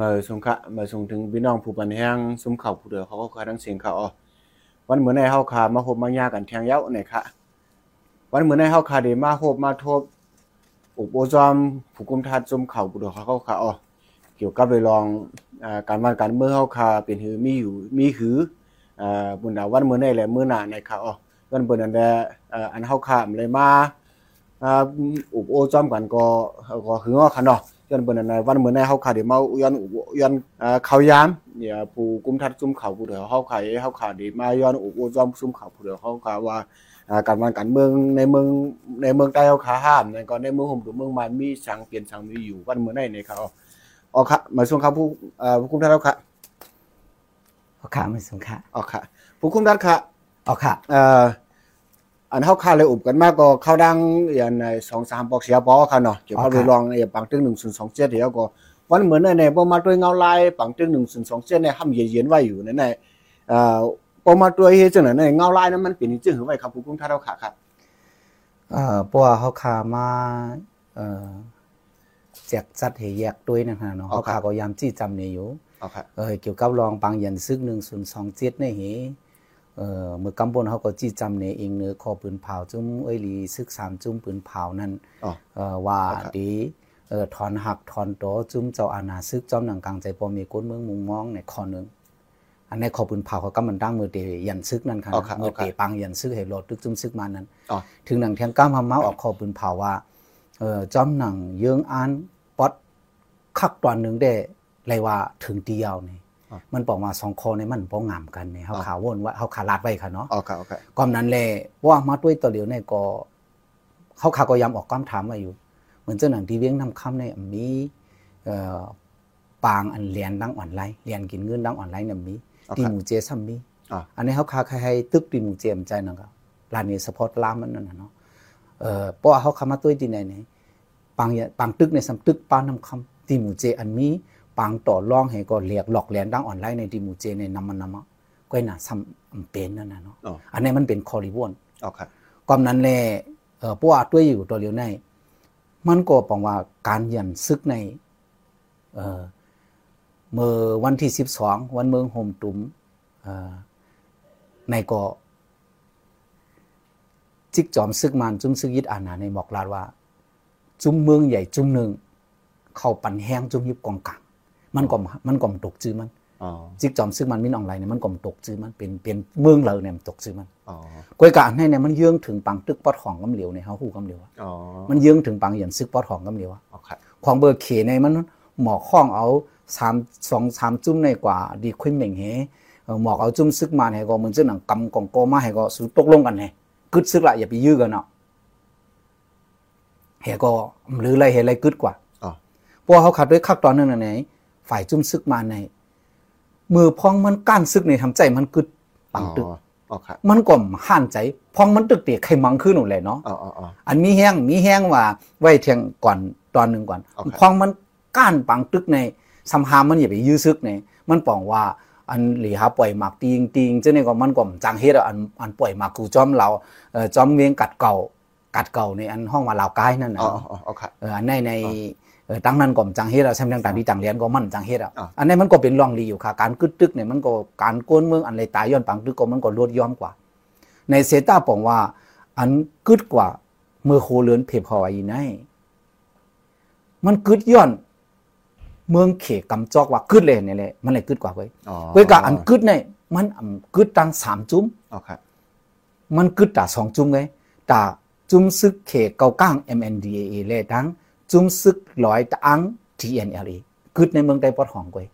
มาส่งขะมาส่งถึงพี่น้องผู้ปันแห้งซุ้มเข่าผู้เดือเขาก็คาทั้งเสียงเขาอ๋อวันเหมือนในเฮาคามาพบมายากันแทงเย้าไหนคะวันเหมือนในเฮาคาได้มาพบมาทบอุปโอจอมผู้กุมทัดซุ้มเข่าผู้เดือเขาเขาคาอ๋อเกี่ยวกับเรื่องการบ้านการเมื่อเฮาคาเป็นหือมีอยู่มีหืออ่าบุญดาวันเหมือนในแหละมื้อหน้าในคะอ๋อวันเบิ่นอันใดออันเฮาคามเลยมาอ่าอุปโอจอมกันก็ก็หือค่ะเนาะ ย้อนเบิ่นนวันมื้อในเฮาขาได้มาย้อนย้อนอ่าเขายามเนี่ยผู้กุมทัดซุ่มเขาผู้เดียวเฮาขายเฮาขาได้มาย้อนอุปจอมซุ่มเขาผู้เดียวเฮาขาว่าอ่าการบ้านการเมืองในเมืองในเมืองใต้เฮาขาห้ามในก็ในเมืองห่มหรือเมืองมันมีสังเปลี่ยนสังมีอยู่วันเมื้อในนี่ครับอ๋อค่ะมาส่งครับผู้อ่าผู้กุมทัดเฮาค่ะเอาค่ะม่สงค่ะอ๋อค่ะผู้กุมทัดค่ะเอาค่ะเอ่อ อันเฮาขาเลยอุบกันมาก็เข้าดังอย่างใน2-3ปอกเสียปอค่ะเนาะเกี่ยวกับเรื่องในปังตึง1027เดี๋ยวก็วันเหมือนในในปอมาด้วยเงาลายปังตึง1027ในห้ำเย็นๆไว้อยู่ในในเอ่อปอมาด้วยเฮ็ดจังนั้นในเงาลายนั้นมันเป็นจึงหือไว้ครับผู้กุมท่าเราขาครับเอ่อเพราะว่าเขาขามาเอ่อแจกจัดให้แยกด้วยนะฮะเนาะเขาขาก็ยามจี้จำเนี่ยอยู่เอาครับเออเกี่ยวกับรองปังยันซึก1027นี่เห เอ่อเมื่อกำบนเขาก็จี้จำเนี่ยเองเนื้อคอปืนเผาจุ้มเอ้ยลีซึกสามจุ้มปืนเผานั่นอ๋อเอ่อว่าครับดีเอ่อถอนหักถอนโตจุ้มเจ้าอาณาซึกจอมหนังกลางใจปอมีก้นเมืองมุงมองในข้อหนึงอันในขอปืนเผาเขาก็มันตั้งมือเตยันซึกนั่นค่ะอ๋อครับมือเตอ๋อครับปังยันซึกให้โลดตึกจุ้มซึกมานั้นอ๋อถึงหนังเทียงก้ามพม่าออกขอปืนเผาว่าเอ่อจอมหนังเยื้องอันป๊อดคักตอนหนึ่งได้เลยว่าถึงเดียวนี่อ๋อ มันบอกมาสองคอในมันบ่งามกันเนี่ยเฮาอ๋อขาววนว่าเฮาขาลาดไว้ค่ะเนาะเอาครับเอาครับก่อนนั้นแหละว่ามาด้วยตัวเดียวเนี่ยก็เขาขาก็ยำออกก้ามถามมาอยู่ เหมือนเจ้าหนังที่เวียงนำคำในยมีเอ่อปางอันเรียนดังออนไลน์เรียนกินเงินดังออนไลน์น่ะมีเอาที่ครับหมู่เจซัมมีอ่าอันนี้เขาคาใครให้ตึกที่หมู่เจมใจนั่นก็ร้านนี้สปอร์ตลามมันนั่นน่ะเนาะเอ่อเพราะว่าเขาคามาตัวที่ไหนเนี่ยปางเนี่ยปางตึกในสำตึกปานนำคำที่หมู่เจอันมี ปางต่อรองให้ก็เรียกหลอกแหลนดังออนไลน์ในที่หมู่เจในนำมันนำมาก็น่ะซ้ำอำเป็นนั่นน่ะเนาะอ๋ออันนี้มันเป็นคอริวอนเอาครับความนั้นแหละเอ่อพวกตัวอยู่ตัวเดียวในมันก็ปองว่าการยันซึกในเอ่อเมื่อวันที่สิบสองวันเมืองโฮมตุมเอ่อในก็จิกจอมซึกมันจุ้มซึกยิดอานาในบอกลาดว่า จุ้มเมืองใหญ่จุ้มหนึ่งเข้าปันแห้งจุ้มยิบกองกลาง มันก็มันก็ตกจื้อมันอ๋อจิกจอมซึกมันมินออนไลน์เนี่ยมันก็ตกจื้อมันเป็นเป็นเมืองเราเนี่ยมันตกจื้อมันอ๋อกวยกะอันให้เนี่ยมันเยื่องถึงปังตึกปอดของกำเหลียวเนี่ยเฮาฮู้กำเหลียวอะอ๋อมันเยื่องถึงปังเหยียนซึกปอดของกำเหลียวอะเอาครับของเบอร์เคในมันหมอกข้องเอาสามสองสามจุ้มในกว่าดีคุยเหม่งเฮเออหมอกเอาจุ้มซึกมาให้ก็เหมือนเจ้าหนังกำกองโกมาให้ก็สุดตกลงกันให้กึดซึกละอย่าไปยื้อกันเนาะเฮก็หรืออะไรเฮอะไรกึดกว่าอ๋อเพราะว่าเขาขัดด้วยคักตอนนั้นน่ะไหน ฝ่ายจุ้มซึกมาใน มือพองมันก้านซึกในทำใจมันกึดปังตึกอ๋อเอาครับมันก็ห่านใจพองมันตึกเตียไขมังขึ้นหนูเลยเนาะอ๋ออ๋ออ๋ออันมีแห้งมีแห้งว่า ไว้เทียงก่อนตอนหนึ่งก่อนโอเคพองมันก้านปังตึกในสำหามันอย่าไปยื้อซึกในมันปองว่าอันหลีหาปล่อยหมากติงติงเจ้านี่ก็มันก็จังเฮ็ดอะอันอันปล่อยหมากกูจอมเราเอ่อจอมเวียงกัดเก่ากัดเก่าในอันห้องว่าลาวกายนั่นน่ะอ๋อเนาะอ๋อเอาครับเอออันในใน เออตั้งนั้นก็จังเฮ็ดอะใช่ต่างๆที่ต่างเรียนก็มันจังเฮ็ดอะอ่าอันนี้มันก็เป็นรองดีอยู่ค่ะ การกึดตึกเนี่ยมันก็การโกนเมืองอันไรตายย้อนปังตึกก็มันก็ลดย้อนกว่า ในเซต้าบอกว่า อันกึดกว่าเมื่อโคเลือนเพพออีไนมันกึดย้อน เมืองเขกำจอกว่ากึดเลยเนี่ยแหละมันเลยกึดกว่าเว้ยอ๋อเว้ยกะอันกึดเนี่ยมันอ่ำกึดตังสามจุ้มเอาครับมันกึดตาสองจุ้มไงตาจุ้มซึกเขกเกาก้าง MNDAA เลยทั้ง จุ้มซึกลอยตัง TNLA กึดในเมืองใต้ปอดของกวย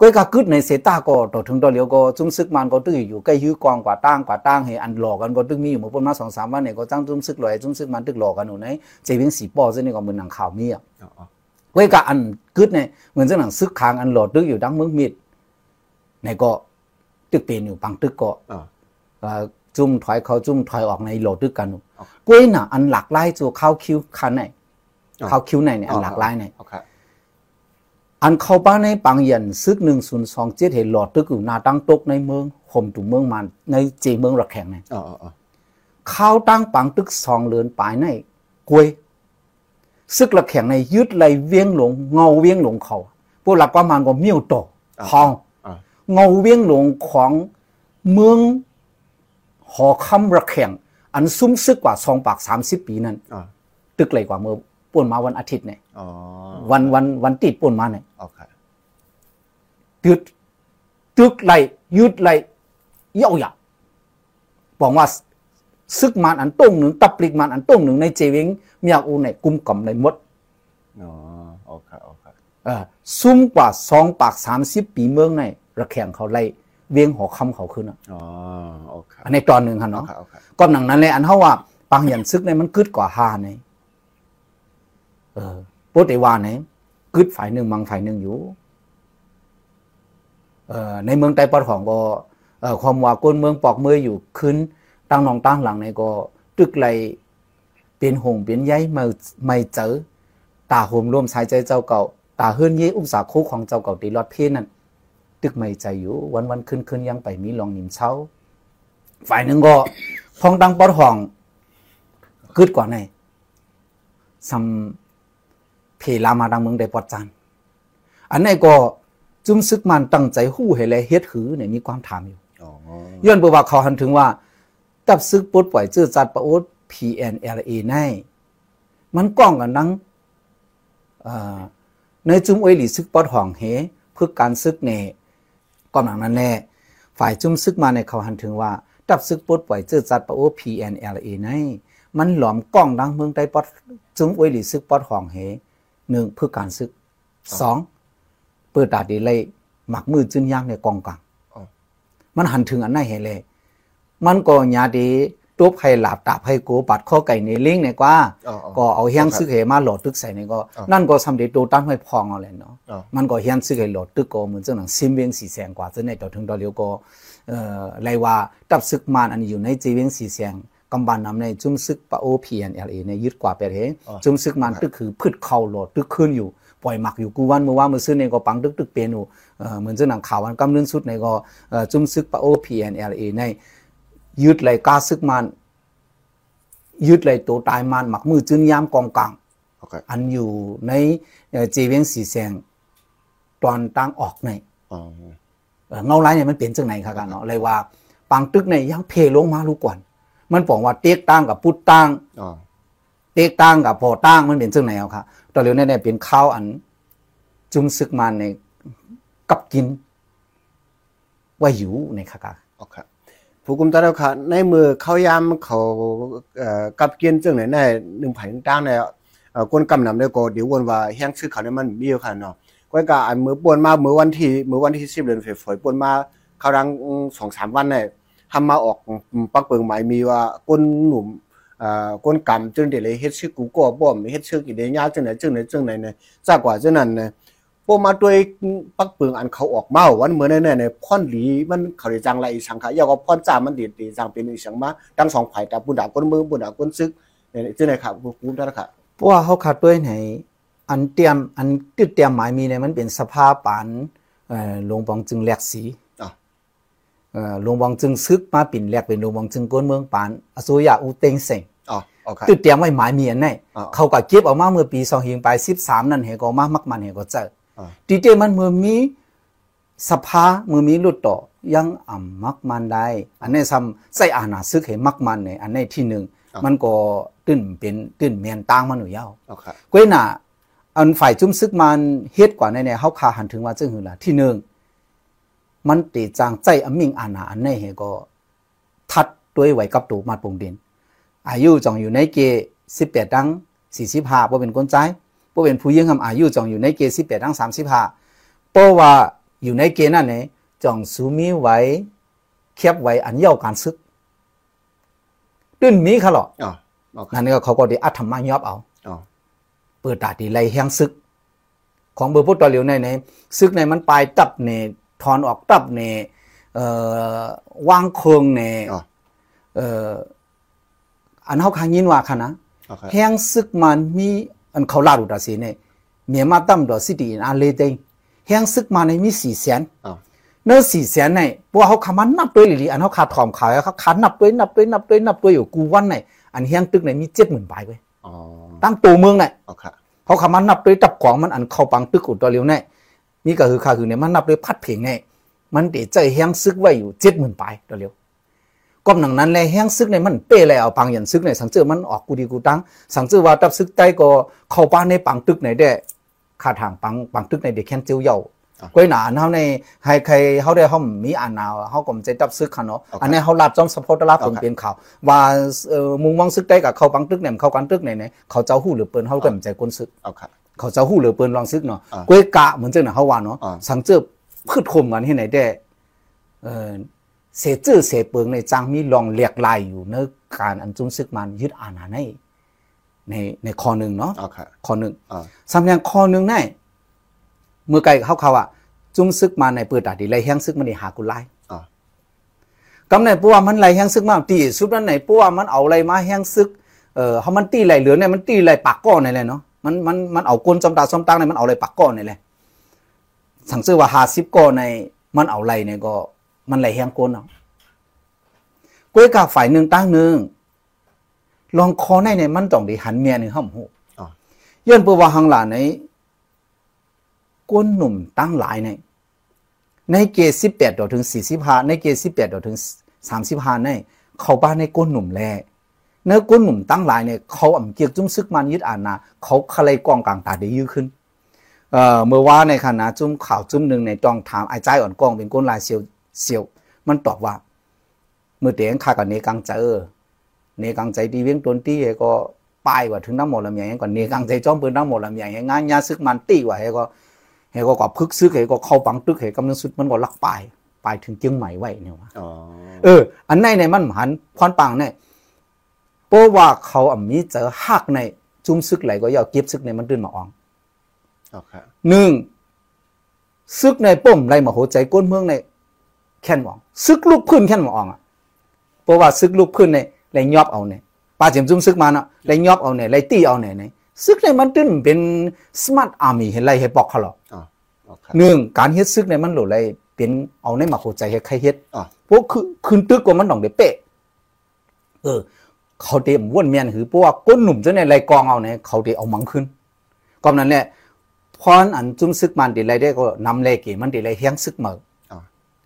กวยกะกึดในเซตาก็ต่อถึงต่อเหลียวก็จุ้มซึกมันก็ตื้ออยู่ใกล้ยื้อกองกว่าตั้งกว่าตั้งให้อันหลอกกันก็ตึ้งมีอยู่หมู่ปนมาสองสามวันเนี่ยก็จ้างจุ้มซึกลอยจุ้มซึกมันตึกหลอกกันอยู่ในเจวิงสีปอซึ่งนี่ก็เหมือนหนังข่าวมีอะอ๋ออ๋อเว้ยกะอันกึดเนี่ยเหมือนเจ้าหนังซึกคางอันหลอดตึกอยู่ดังเมืองมิดในก็ตึกเป็นอยู่ปังตึกก็อ๋อเอ่อจุ่มถอยเขาจุ่มถอยออกในโหลดตึกกันอยู่อ๋อกล้วยน่ะอันหลักไล่ตัวเข้าคิ้วคันไหนอ๋อ เข้าคิ้วไหนเนี่ยอันหลักไล่เนี่ยเอาครับอันเข้าป้านในปังเย็นซึกหนึ่งศูนย์สองเจ็ดเห็นหลอดตึกอยู่หนาตั้งตกในเมืองข่มตุ่มเมืองมันในเจเมืองระแข็งเนี่ยอ๋ออ๋ออ๋อเข้าตั้งปังตึกสองเลือนปลายในกล้วยซึกระแข็งในยึดไหลเวียงหลงเงาเวียงหลงเขาพวกหลักประมาณก็เมียวโตอ่าห้องอ่าเงาเวียงหลงของเมืองหอคำระแข่งอันซุ้มซึกกว่าสองปากสามสิบปีนั้นอ่าตึกเลยกว่าเมื่อ ป่วนมาวันอาทิตย์เนี่ยอ๋อวันวันวันติดป่วนมาเนี่ยโอเคตึกตึกไหลยืดไหลเย่าหยาบอกว่าซึกมันอันต้งหนึ่งตับปลิกมันอันต้งหนึ่งในเจวิงเมียอูในกุมกำในหมดอ๋อโอเคโอเคเออซุ่มกว่าสองปากสามสิบปีเมืองในระแข่งเขาไล่เวียงหอคำเขาขึ้นอะอ๋อโอเคอันในตอนหนึ่งค่ะโอเนาะเคโอเคก็หนังนั้นเลยอันเท่าว่าบางอย่างซึกในมันกึดกว่าฮาใน เออโปรติวาในกึดฝ่ายหนึ่งมังฝ่ายหนึ่งอยู่ เออในเมืองไต้ปอดของก็เออความว่าก้นเมืองปอกเมืออยู่ขึ้นตั้งนองตั้งหลังในก็ตึกไหลเป็นหงเป็นใยไม่ไม่เจอตาโหมร่วมสายใจเจ้าเก่าตาเฮือนเย่อุปสาคูของเจ้าเก่าตีรอดเพศนั่นตึกไม่ใจอยู่ วันวันขึ้นขึ้นยังไปมีลองนิมเช้า ฝ่ายหนึ่งก็พองตั้งปอดห้องกึดกว่าในซัม เพลามาดังเมืองได้ปอดจันอันนี้ก็จุ้มซึกมันตั้งใจหู้ให้แลเฮ็ดหือเนี่ยมีความถามอยู่อ๋อย้อนเบว่าเขาหันถึงว่า ตับซึกปลดปล่อยจื้อจัดประโอด PNLA ในมันก้องกันนังเอ่อในจุ้มอวยหลีซึกปอดห่องเฮเพื่อการซึกเนก่อนหนังนั้นแน่ฝ่ายจุ้มซึกมาในเขาหันถึงว่า ตับซึกปลดปล่อยจื้อจัดประโอด PNLA ในมันหลอมก้องดังเมืองใต้ปอดจุ้มอวยหลีซึกปอดห่องเฮ หนึ่งเพื่อการซึกสองเปิดตาดีเลยหมักมือจึนย่างในกองกลางอ๋อมันหันถึงอันไหนเห็นเลย มันก็ญาดีตัวไผ่หลาบตาไผ่โกปัดข้อไก่ในลิงเนี่ยกว่าอ๋ออ๋อก็เอาเฮียงซึกเหมาโหลดตึกใส่นี่ก็อ๋อนั่นก็สำเร็จตัวตั้งไว้พองเอาเลยเนาะอ๋อมันก็เฮียงซึกเหโหลดตึกก็เหมือนจังหนังซิมเวียงสีแสงกว่าจะในต่อถึงต่อเลียวก็เอ่อไรว่าตับซึกมานอันนี้อยู่ในจีเวียงสีแสง กำบันนำในจุ้มซึกปะโอพีเอ็นเอลเอในยึดกว่าไปเห็นอ๋อจุ้มซึกมันตึกคือพืชเข้าโหลดตึกขึ้นอยู่ปล่อยหมักอยู่กูวันเมื่อว่ามือซื้อในก็ปังตึกตึกเป็นอยู่เอ่อเหมือนจังหนังข่าววันกำเนิดสุดในก็เอ่อจุ้มซึกปะโอพีเอ็นเอลเอในยึดเลยกาซึกมันยึดเลยตัวตายมันหมักมือจึนยามกองกลางโอเคอันอยู่ในเอ่อจีเวียงสีแสงตอนตั้งออกในอ๋อเอ่อเงาไร้เนี่ยมันเปลี่ยนจังไหนครับกันเนาะเลยว่าปังตึกในยังเพลงมาลูกก่อน มันบอกว่าเต็กตั้งกับพุทธตั้งอ๋อเต็กตั้งกับพอตั้งมันเป็นจังไหนเอาครับตอนเร็วเนี่ยเนี่ยเป็นข้าวอัน จุมซึกมันในกับกิน ว่าอยู่ในค่ะกะโอเคผู้กุมตาเราค่ะในมือเขายามเขาเอ่อกับเกียนจังไหนในหนึ่งไผ่หนึ่งตั้งในเอ่อก้นกำนำได้ก็เดี๋ยววนว่าแห้งชื่อเขาเนี่ยมันมีอยู่ค่ะเนาะก้อยกะอันมือป่วนมามือวันที่มือวันที่10เดือนเฟบฝอยป่วนมาเขาดังสองสามวันเนี่ย ทำมาออกปักเปิงหมายมีว่าก้นหนุ่มเอ่อก้นกำจึงเดี๋ยวเลยเฮ็ดชื่อกูก็บ่มเฮ็ดชื่อกี่เดียยาจังไหนจังไหนจังไหนเนี่ยจากกว่าจังนั้นเนี่ยพวกมาด้วยปักเปิงอันเขาออกเมาวันเหมือนในในพ่อนหลีมันเขาได้จังไรอีสังขะยาวก็พ่อนจ้ามันดีดีจังเป็นอีสังมาทั้งสองฝ่ายแต่บุญดาก้นมือบุญดาก้นซึกเนี่ยจังไหนครับคุณท่านครับเพราะว่าเขาขาดด้วยไหนอันเตรียมอันติดเตรียมหมายมีเนี่ยมันเป็นสภาพปานเอ่อหลวงบองจึงแหลกสี หลวงบองจึงซึกมาปิ่นแหลกเป็นหลวงบองจึงก้นเมืองปานอสุยาอูเต็งเสงอ๋อโอเคติดเตรียมไว้หมายมีอันไหนอ๋อเขาก็เก็บออกมาเมื่อปี2เฮียงไป13นั่นเหก็มามักมันเหก็เจออ๋อดีเตมันเมื่อมีสภาเมื่อมีลุดต่อยังอ่ำมักมันได้ อันนี้ซ้ำใส่อาณาซึกให้มักมันเนี่ยอันนี้ที่หนึ่งมันก็ตื้นเป็นตื้นเมียนต่างมันอยู่ยาวโอเคก้วยหน่ะอันฝ่ายจุ้มซึกมันเฮ็ดกว่าในเนี่ยเฮาคาหันถึงว่าจึงหือล่ะที่หนึ่ง มันตีจางใจอมิงอานาอันในเฮก็ทัดด้วยไว้กับตูมาดปงดิน อายุจองอยู่ในเก18ดัง45บ่เป็นคนใจบ่เป็นผู้หญิงทำอายุจองอยู่ในเก18ดัง35เพราะว่าอยู่ในเกนั่นเนี่ยจองสูมีไว้เคียบไว้อันเยาการซึกตื้นมีค่ะหรออ๋อโอเคนั่นก็เขาก็ได้อัธรรมยอบเอาอ๋อเปิดตาดีไล่แห้งซึก ของเบอร์พุทธต่อเหลียวในในซึกในมันปลายตับเนถ อนออกตับเนเอ่อวางเคืองเนอ๋อเอ่ออันเฮาคางยินว่าค่ะนะโอเคแห้งซึกมันมีอันเขาลาดูดาสีเนี่ยเมียมาตั้มดอสิตีอันเลเตงแห้งซึกมันในมีสี่แสนอ๋อเนื้อสี่แสนในพวกเขาขามันนับด้วยหรืออันเขาขาถอมขายเขาขานับด้วยนับด้วยนับด้วยนับด้วยอยู่กูวันในอันแห้งตึกในมีเจ็ดหมื่นใบเว้ยอ๋อตั้งตัวเมืองในโอเคเขาขามันนับด้วยตับกวางมันอันเข้าปังตึกอุดตัวเร็วแน่ มีก็คือค่าคือเนี่ยมันนับด้วยพัดเพลงเนี่ยมันเดใจแห้งซึกไว้อยู่เจ็ดหมื่นปลายตัวเร็วก็หนังนั้นแลแห้งซึกในมันเป้เลยเอาปังยันซึกในสังเจอมันออกกูดีกูตังสังเจอว่าตับซึกใต้ก็เข้าป้านในปังตึกไหนได้ค่าทางปังปังตึกในเด็กแค้นเจียวเย่าก้อยหนาเฮาในให้ใครเฮาได้เฮามีอ่านนาวเฮาก็มันใจตับซึกคันเนาะอันนี้เฮารับจอมสปอร์ตรับผลเป็นข่าวว่าเอ่อมุงมองซึกใต้กับเข้าปังตึกเนี่ยเข้าปังตึกไหนเนี่ยเขาเจ้าหู้หรือเปิ้นเฮาก็มันใจก้นซึกเอาค่ะ เขาจะหู้เหลือเปิ้นลองซึกเนาะอ่ากล้วยกะเหมือนเจ้าหน่ะเขาว่าเนาะอ่าสังเจอพืชคมกันที่ไหนได้เออเสจื้อเสเปิงในจังมีลองเลียกลายอยู่ในการอันจุมซึกมันยึดอาณาในในในข้อหนึ่งเนาะเอาค่ะข้อหนึ่งอ่าสำเนียงข้อหนึ่งในเมื่อไก่เขาเขาอะจุมซึกมาในเปิดตาดีไรแห้งซึกมันนี่หากุไลอ่ากำในปัวมันไรแห้งซึกมาตีสุดนั้นไหนปัวมันเอาอะไรมาแห้งซึกเออเขามันตีไรเหลือเนี่ยมันตีไรปากก้อนนี่แหละเนาะ มันมันมันเอาก้นจอมตาจอมตังเนี่ยมันเอาอะไรปากก้อนนี่แหละสังเกตว่าหาสิบก้อนในมันเอาไรเนี่ยก็ มันไรแห้งก้นเอากล้วยกาฝ่ายหนึ่งตั้งหนึ่งลองคอในเนี่ยมันต้องไดีหันเมียหนึ่งห้ามหูอ่าย้อนเปว่าหังหลานในก้นหนุ่มตั้งหลายในในเกณฑ์สิบแปดดอกถึงสี่สิบห้าในเกณฑ์สิบแปดดอกถึงสามสิบห้าใน เขาบ้านในก้นหนุ่มแล เนื้อก้นหนุ่มตั้งหลายเนี่ยเขาอ่ำเกียกจุ้มซึกมันยึดอ่านนาเขาคลายกองกลางตาได้ยื้อขึ้นเอ่อเมื่อว่าในขณะจุ้มข่าวจุ้มหนึ่งในตองถามไอ้ใจายอ่อนกองเป็นก้นลายเซียวเซียวมันตอบว่า เมื่อเตียงข้ากับเนกังใจเออเนกังใจดีเวียงตนตีก็ป้ายว่าถึงน้ำหมดลำใหญ่ก่อนนี่กังใจจอมปืนน้ำหมดลำใหญ่งานยาซึกมันตีว่าเฮก็เฮก็กอบพึกซึกเฮก็เข้าปังตึกเฮกำลังสุดมันก็ลักป้ายป้ายถึงเจียงใหม่ไว้เนี่ยว่าอ๋อเออ อันในในมันหันพรปังเนี่ย เพราะว่าเขาอะมีเจอหักในจุ่มซึกไหลก็อยากเก็บซึกในมันตื่นมาอองเอาค่ะหนึ่งซึกในป้มไรมาโหใจก้นเมืองในแค่นหมองซึกลูกพื้นแค่นหมองอะเพราะว่าซึกลูกพื้นในไรยอบเอาเนี่ยป้าเจียมจุ่มซึกมาเนาะไรยอบเอาเนี่ยไรตีเอาเนี่ยเนี่ยซึกในมันตื่นเป็นสมาร์ทอาร์มี่เห็นไรเห็นปอกเขาหรออ๋อเอาค่ะหนึ่งการเฮ็ดซึกในมันโหลไรเป็นเอาในมาโหใจให้ใครเฮ็ดอ๋อพวกคือคืนตึกกว่ามันต้องได้เป๊ะเออ เขาเตรียมว่นเมียนคือเพราะว่าก้นหนุ่มเจ้าเนี่ยไรกองเอาเนี่ยเขาเตรียมเอามังขึ้นก็นั้นแหละพรอันจุ้มซึกมันดีไรได้ก็นำเลกีมันดีไรเฮียงซึกเหมืออ๋อ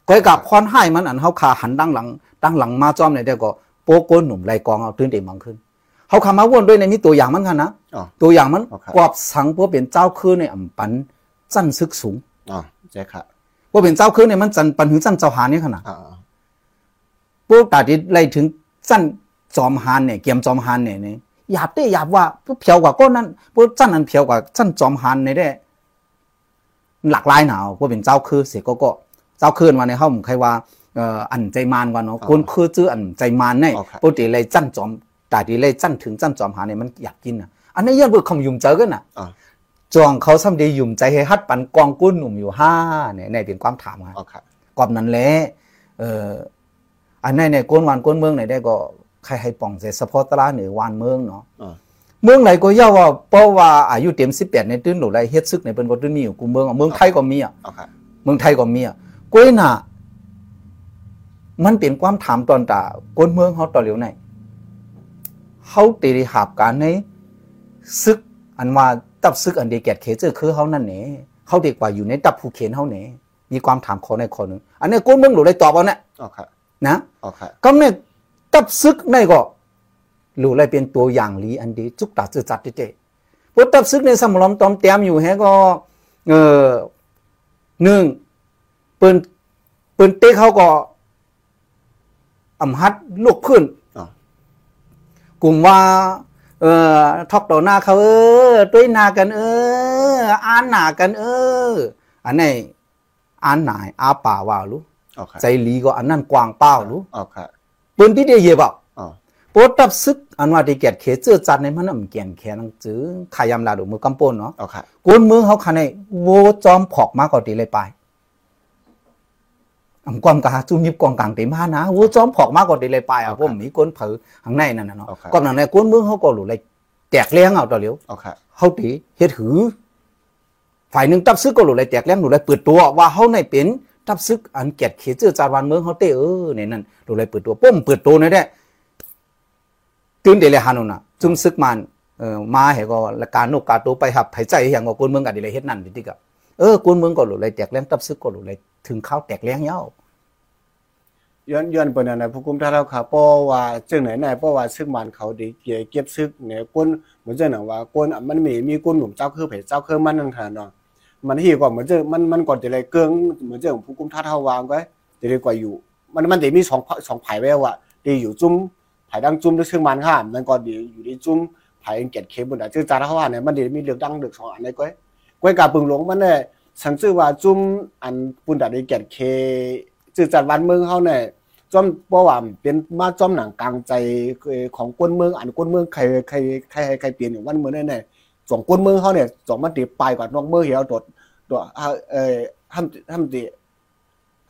ก็กับพรให้มันอันเฮาขาหันดังหลังดังหลังมาจอมเนี่ยได้ก็โป๊กก้นหนุ่มไรกองเอาตื่นเต็มมังขึ้นเฮาขามาวนด้วยในมีตัวอย่างมันกันนะอ๋อตัวอย่างมันโอเคกวบสังพวกเป็นเจ้าคือในอำปันจันซึกสูงอ๋อใช่ค่ะพวกเป็นเจ้าคือในมันจันปันหือจันเจ้าหาเนี่ยขนาดอ๋อพวกตาดิไล่ถึงจัน จอมหานเนี่ยเกียมจอมหานเนี่ยเนี่ยหยาบได้หยาบว่าพวกเพียวกว่าก้นนั้นพวกจันนั้นเพียวกว่าจันจอมหานเนี่ยได้หลากหลายหนาวว่าเป็นเจ้าคือเสียก็ก็เจ้าคืนวันในห้องใครว่าเอ่ออันใจมานกันเนาะคนคือจื้ออันใจมานเนี่ยปกติเลยจันจอมตาดีเลยจันถึงจันจอมหาเนี่ยมันอยากกินอะอันนี้ยันเบิกคำยุ่มเจอกันอะอ๋อจองเขาซ้ำดียุ่มใจให้ฮัดปันกองกุ้นหนุ่มอยู่ห้าเนี่ยในเป็นความถามครับเอาค่ะกอบนั้นแหละเอ่ออันในในก้นวันก้นเมืองไหนได้ก็ ใครให้ป่องเสเฉพาะตลาดเหนือวานเมืองเนาะอ๋อเมืองไหนก็ย่าว่าเพราะว่าอายุเต็มสิบแปดในตื้นหลุไรเฮ็ดซึกในเป็นก็ตื้นมีอยู่กูเมืองอะเมืองไทยก็มีอะเอาค่ะเมืองไทยก็มีอะกล้วยน่ะ มันเป็นความถามตอนตาก้นเมืองเขาต่อเหลียวไหนเขาตีได้หาบการในซึกอันว่าตับซึกอันเดียแกดเขเจอคือเขานั่นเน่เขาเด็กกว่าอยู่ในตับภูเขนเขาเน่มีความถามขอในข้อหนึ่งอันนี้ก้นเมืองหลุไรตอบเอาเนี่ยเอาค่ะนะเอาค่ะก็เนี่ย ตับซึกในก็หลุไรเป็นตัวอย่างลีอันดีจุกตาจืดจัดเจ๊พวกตับซึกในสมรมตอมเตียมอยู่แฮก็เออหนึ่งปืนปืนเต๊กเขาก็อำฮัดลูกพื้นอ๋อกลุ่มว่า เออทอกต่อหน้าเขาเออด้วยหนากัน เอออ่านหนากัน เออ อันนี้อ่านหนายอาป่าว่ารู้เอาค่ะใจหลีก็อันนั้นกวางเป้ารู้เอาค่ะ ปืนที่เดียเยบอะอ๋อโปรตับซึกอันว่าที่แกดเขเจอจัดในมันน่ะมันเกียนแค่นังจื้อขายำลาดูมือกำปนเนาะเอาค่ะกวนเมืองเขาคันในโวจอมผอกมากกว่าตีเลยไปอำความกาจุมยิบกองกลางตีมานะโวจอมผอกมากกว่าตีเลยไปอะพวกมีก้นเผอข้างในนั่นน่ะเนาะก่อนนั้นในกวนเมืองเขาก็หลุเลยแตกเลี้ยงเอาต่อเหลียวเอาค่ะเขาตีเฮ็ดหือฝ่ายหนึ่งตับซึกก็หลุเลยแตกเลี้ยงหลุเลยเปิดตัวว่าเขาในเป็น ตับซึกอันแกดเขเจอจารวันเมืองเขาเตเออในนั้นหลุเลยเปิดตัวป้มเปิดตัวในแท้ตื่นเดลฮานุน่ะจุมซึกมันเออมาเหก็ละการนกกาตัวไปหับไผใจอย่างก็คนเมืองกันดีเลยเฮ็ดนั่นดิติกะเออกวนเมืองก็หลุเลยแตกแรงตับซึกก็หลุเลยถึงข้าวแตกแรงเย้าย้อนย้อนเปิ้นน่ะผู้กุมท่าเราค่ะเพราะว่าจึงไหนไหนเพราะว่าซึกมันเขาดีเก็บเก็บซึกเนี่ยก้นเหมือนจังน่ะว่าก้นมันมีมีก้นหนุ่มเจ้าคือเผเจ้าคือมันนั่นค่ะเนาะ มันที่กว่าเหมือนจะมันมันก่อนจะเลยเกิงเหมือนจะผู้กุมท่าเท่าวางไว้จะได้กว่าอยู่ มันมันจะมีสองสองไผ่ไว้ว่าดีอยู่จุ้มไผ่ดังจุ้มด้วยซึ่งมันค่ะมันก็ดีอยู่ที่จุ้มไผ่เกียรติเคบนอะชื่อจาเท่าว่าเนี่ยมันเดี๋ยวมีเลือกดังเลือกสองอันในก้อยก้อยกาปึงหลงมันเนี่ยสังชื่อว่าจุ้มอันปุ่นดาดีเกตเคชื่อจัดวันเมืองเฮาเนี่ยจอมบ่ว่าเป็นมาจอมหนังกลางใจของกวนเมืองอันกวนเมืองใครใครใครใครเปลี่ยนอยู่วันเมืองแน่ๆ สองกวนเมืองเขาเนี่ยสองมันติปลายกว่านอกเมืองเหี่ยวโดดตัวเอ่อทำทำดี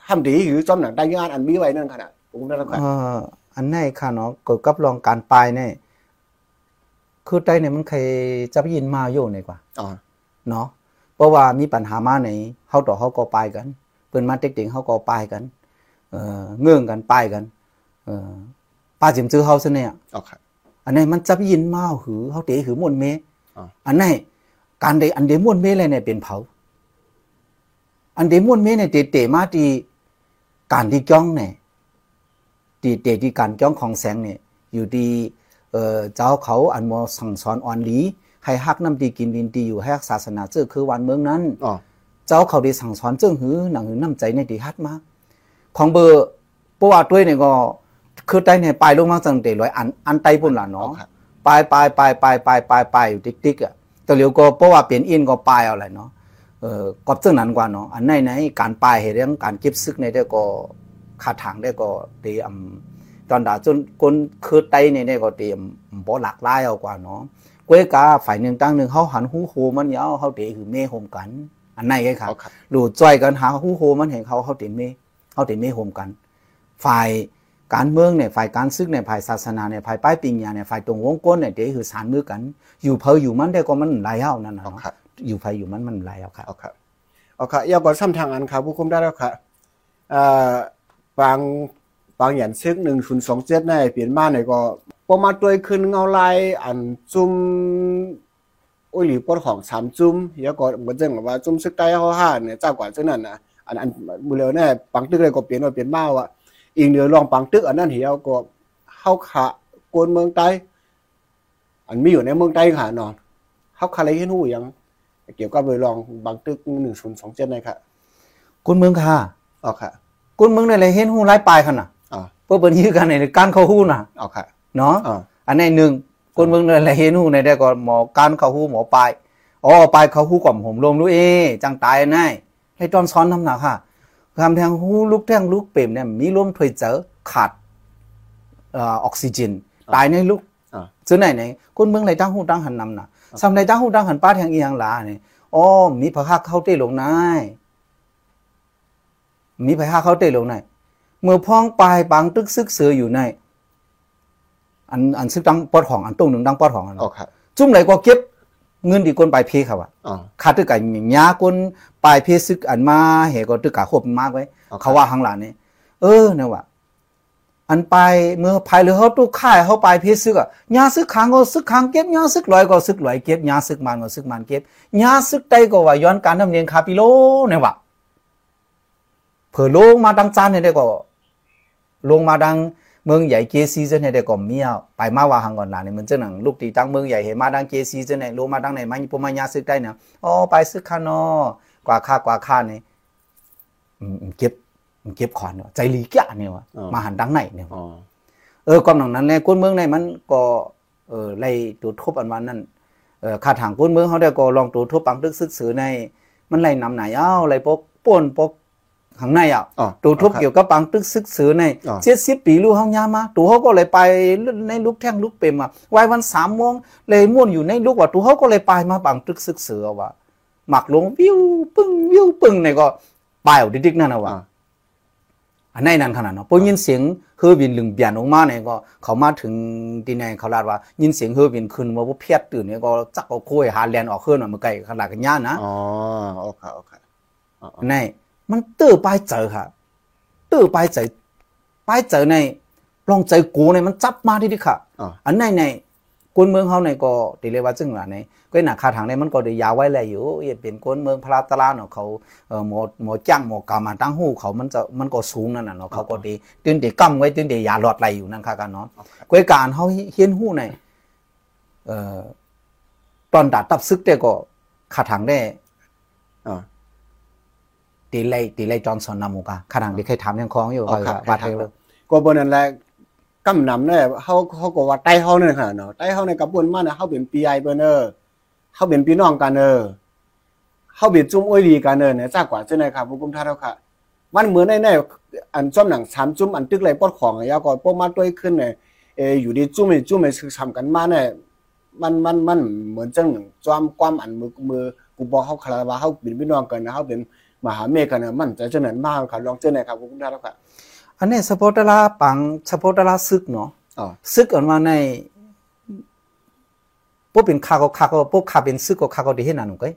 ทำดีหรือจอมหนังได้งานอันมีไว้นั่นขนาดผมได้รับเอ่ออันไหนค่ะเนาะเกิดกับรองการปลายเนี่ยคือใต้เนี่ยมันเคยจะยินมาโยในกว่าอ๋อเนาะเพราะว่ามีปัญหามาในเฮาต่อเฮาก็ปลายกันเปิ้นมาเด็กๆเฮาก็ปลายกันเอ่อเงื่องกันปลายกันเอ่อป้าจิมจื้อเฮาซะเนี่ยโอเคอันนี้มันจับยินมาหือเฮาเตะหือม่วนเม อ๋ออันนี้การใดอันเดม่วนเมเลยเนี่ยเป็นเผา อันเดม่วนเมเนี่ยเตะเตะมาที่การที่จ้องเนี่ยที่เตะที่การจ้องของแสงเนี่ยอยู่ที่เอ่อเจ้าเขาอันมอสั่งสอนอ่อนหลีให้ฮักน้ำดีกินดินดีอยู่ให้ฮักศาสนาเจ้าคือวันเมืองนั้นอ๋อเจ้าเขาได้สั่งสอนเจ้าหือหนังหือน้ำใจในที่ฮัดมาของเบอร์เพราะว่าด้วยเนี่ยก็คือใต้เนี่ยไปลงมาตั้งแต่ร้อยอันอันไตปุ่นล่ะโอเนาะ เคไปไปไปไปไปไปไปอยู่ติ๊กติ๊กอะแต่เร็วก็เพราะว่าเปลี่ยนอินก็ไปเอาอะไรเนาะเออก็เจ้านั้นกว่าเนาะอันไหนไหนการไปเห็นเรื่องการเก็บซึกในได้ก็ขาทางได้ก็เตรียมตอนดาจนคนคือไตเนี่ยได้ก็เตรียมบ่หลากหลายเอากว่าเนาะกวยกาฝ่ายหนึ่งตั้งหนึ่งเขาหันหูโหมันยาวเขาเตะคือเมโฮมกัน อันไหนไงครับโอเคหลูจ้อยกันหาหูโหมันเห็นเขาเขาเต็มเมเขาเต็มเมโฮมกัน ฝ่าย การเมืองเนี่ยฝ่ายการซึกเนี่ยฝ่ายศาสนาเนี่ยฝ่ายป้ายปิงยาเนี่ยฝ่ายตรงวงก้นเนี่ยเดี๋ยวคือสารมือกัน อยู่เพออยู่มันได้ก็มันหลายเฮานั่นนะโอเนาะเคอยู่เพออยู่มันมันหลายเอาครับโอเคโอเคยาวกว่าซ้ำทางอันครับผู้คุมได้แล้วค่ะเอ่อบางบางอย่างซึก1027ในเปลี่ยนมาเนี่ยก็ประมาณตัวขึ้นเงาลายอันจุ่มโอ้ยหรือปอดของสามจุ้มเฮียก็เหมือนเจังว่าจุ้มซึกใต้เฮาห้าเนี่ยเจ้ากว่าจังนั้นนะอันอันมือเร็วเนี่ยปังตึกเลยก็เปลี่ยนว่าเปลี่ยนมาว่า อีกเดือลองปังตึกอันนั้นเฮียก็เฮาขะกวนเมืองใต้อันมีอยู่ในเมืองใต้ค่ะเนาะเฮาคาเลยเห็นหูยังเกี่ยวกับเลยลองบางตึก1027นะครับคุณเมืองค่ะอ๋อค่ะคุณเมืองเนี่ยเลยเห็นหูหลายปลายขนาดอ๋อเพื่อเปิ้นยื้อกันในการเข้าหูน่ะอ๋อค่ะเนาะอ๋ออันนี้หนึ่งคุณเมืองเนี่ยเลยเห็นหูในได้ก็หมอการเข้าหูหมอปลายอ๋อปลายเข้าหูก่อมผมลมรู้เอจังตายแน่ให้ตอนซ้อนน้ำหนักค่ะ คำแทงหูลูกแทงลูกเปรมเนี่ยมีลมถอยเจอขาดเอ่อออกซิเจนตายในลูกอ๋อซื้อไหนไหนคนเมืองไหนตั้งหูตั้งหันนำน่ะสำไหนตั้งหูตั้งหันป้าแทงอีหยังหลาเนี่ยอ๋อมีพระคักเข้าเต้ลงนายมีพระคักเข้าเต้ลงนายเมื่อพ้องปลายบางตึกซึกเสืออยู่ในอันอันซึกดังปอดของอันตรงหนึ่งดังปอดของอันอ๋อค่ะจุ่มไหนก็เก็บ เงินดีคนปลายเพเขาอะอ๋อคาตึกไก่หยาคนปลายเพซึกอันมาเหก็ตึกกะคบมากไว้โอเคเขาว่าข้างหลังนี่เออเนี่ยว่าอันไปเมื่อภายหรือเขาตู้ค่ายเขาไปเพซึกอะยาซึกขังก็ซึกขังเก็บยาซึกลอยก็ซึกลอยเก็บยาซึกมันก็ซึกมันเก็บยาซึกใต้ก็ว่าย้อนการทำเนียนคาปิโลเนี่ยว่าเผื่อลงมาดังจานเนี่ยได้ก็ลงมาดัง เมืองใหญ่เจซีเจเนี่ยได้ก็เมียวไปมาว่าหังก่อนหลานเนี่ยมันเจ้าหนังลูกตีตั้งเมืองใหญ่เห็นมาดังเจซีเจเนี่ยลงมาดังไหนมาปุ่มายาซึกใต้เนี่ยอ๋อไปซึกขานอกว่าค่ากว่าค่าเนี่ยอืมเก็บเก็บขอนเนาะใจลีกะเนี่ยว่ะมาหันดังไหนเนี่ยว่ะอ๋อเออความหนังนั้นแหละคนเมืองในมันก็เออไล่ตูดทบอันวันนั้นเออขาทางคนเมืองเขาได้ก็ลองตูดทบปังตึกซึกสือในมันไล่นำไหนเอ้าไล่ปกป่นปก ข้างในอะอ๋อตูดทบเกี่ยวกับปังตึกซึกสือในอ๋อเจ็ดสิบปีลูกห้องยามาตูเขาก็เลยไปในลูกแท่งลูกเปรมอะไว้วันสามโมงเลยม่วนอยู่ในลูกว่าตูเขาก็เลยไปมาปังตึกซึกสือว่ะหมักลงวิวปึ้งวิวปึ้งในก็ไปเอาดิกๆนั่นนะว่ะอ๋ออันในนั้นขนาดเนาะพอยินเสียงเฮอร์วินลึงเปลี่ยนออกมาเนี่ยก็เขามาถึงที่ไหนเขาลาดว่า ยินเสียงเฮอร์วินขึ้นมาว่าเพียดตื่นเนี่ยก็จักเอาคุยหาแลนออกขึ้นมาเมื่อไกลขนาดกันย่านนะอ๋อโอเคโอเคอ๋ออ๋อใน มันตื้อไปเจอค่ะตื้อไปเจอไปเจอในลองใจกูเนี่ยมันจับมาที่ดิค่ะอ๋ออันในในกคนเมืองเฮาในก็ติเลยว่าจึงล่ะในก็หน้าคาทางในมันก็ได้ยาวไว้แลอยู่เอ้เป็นคนเมืองพระตะลาเนาะเขาเอ่อหมอหมอจ้างหมอกามาตั้งหูเขามันจะมันก็สูงนั่นน่ะเนาะเขาก็ได้ตื่นได้กำไว้ตื่นได้ยาหลอดไหลอยู่นั่นค่ะกันเนาะก้อยการเฮาเฮียนหู้ในเอ่อตอนดาตับซึกแต่ก็คาทางได้อ่า ตีไลตีไลจอห์นสันนามูกาคาทางที่เคยถามยังคองอยู่อ๋อครับว่าเทเลยก็บ่นั่นแหละกำนำเนี่ยเฮาเฮาก็ว่าใต้เฮานั่นค่ะเนาะใต้เฮาในกระบวนมาเนี่ยเฮาเป็น PI เบิ่นเด้อเฮาเป็นพี่น้องกันเด้อเฮาเป็นจุ่มอ้อยดีกันเด้อเนี่ยจากกว่าจังได๋ครับผู้กุมท่านเฮาค่ะมันเหมือนในๆอันจ้อมหนังสามจุ่มอันตึกไหลปอดของอะยาก็พวกมาต้วยขึ้นเนี่ยเอออยู่ดีจุ่มนี่จุ่มนี่คือทำกันมาเนี่ยมันมันมันเหมือนจังหนึ่งจอมความอันมือมือกูบอกเฮาคาราว่าเฮาเป็นพี่น้องกันนะเฮาเป็น มหาเมฆกันนะมันจะจังนั้นมากครับลองเจอหน่อยครับผู้กุมท่านเฮาค่ะอันนี้สปอร์ตลาปังสปอร์ตลาซึกเนาะอ๋อซึกออกมาในพวกเป็นคาก็คาก็พวกคาเป็นซึกก็คาก็ได้เฮ็ดนาหนูก้อย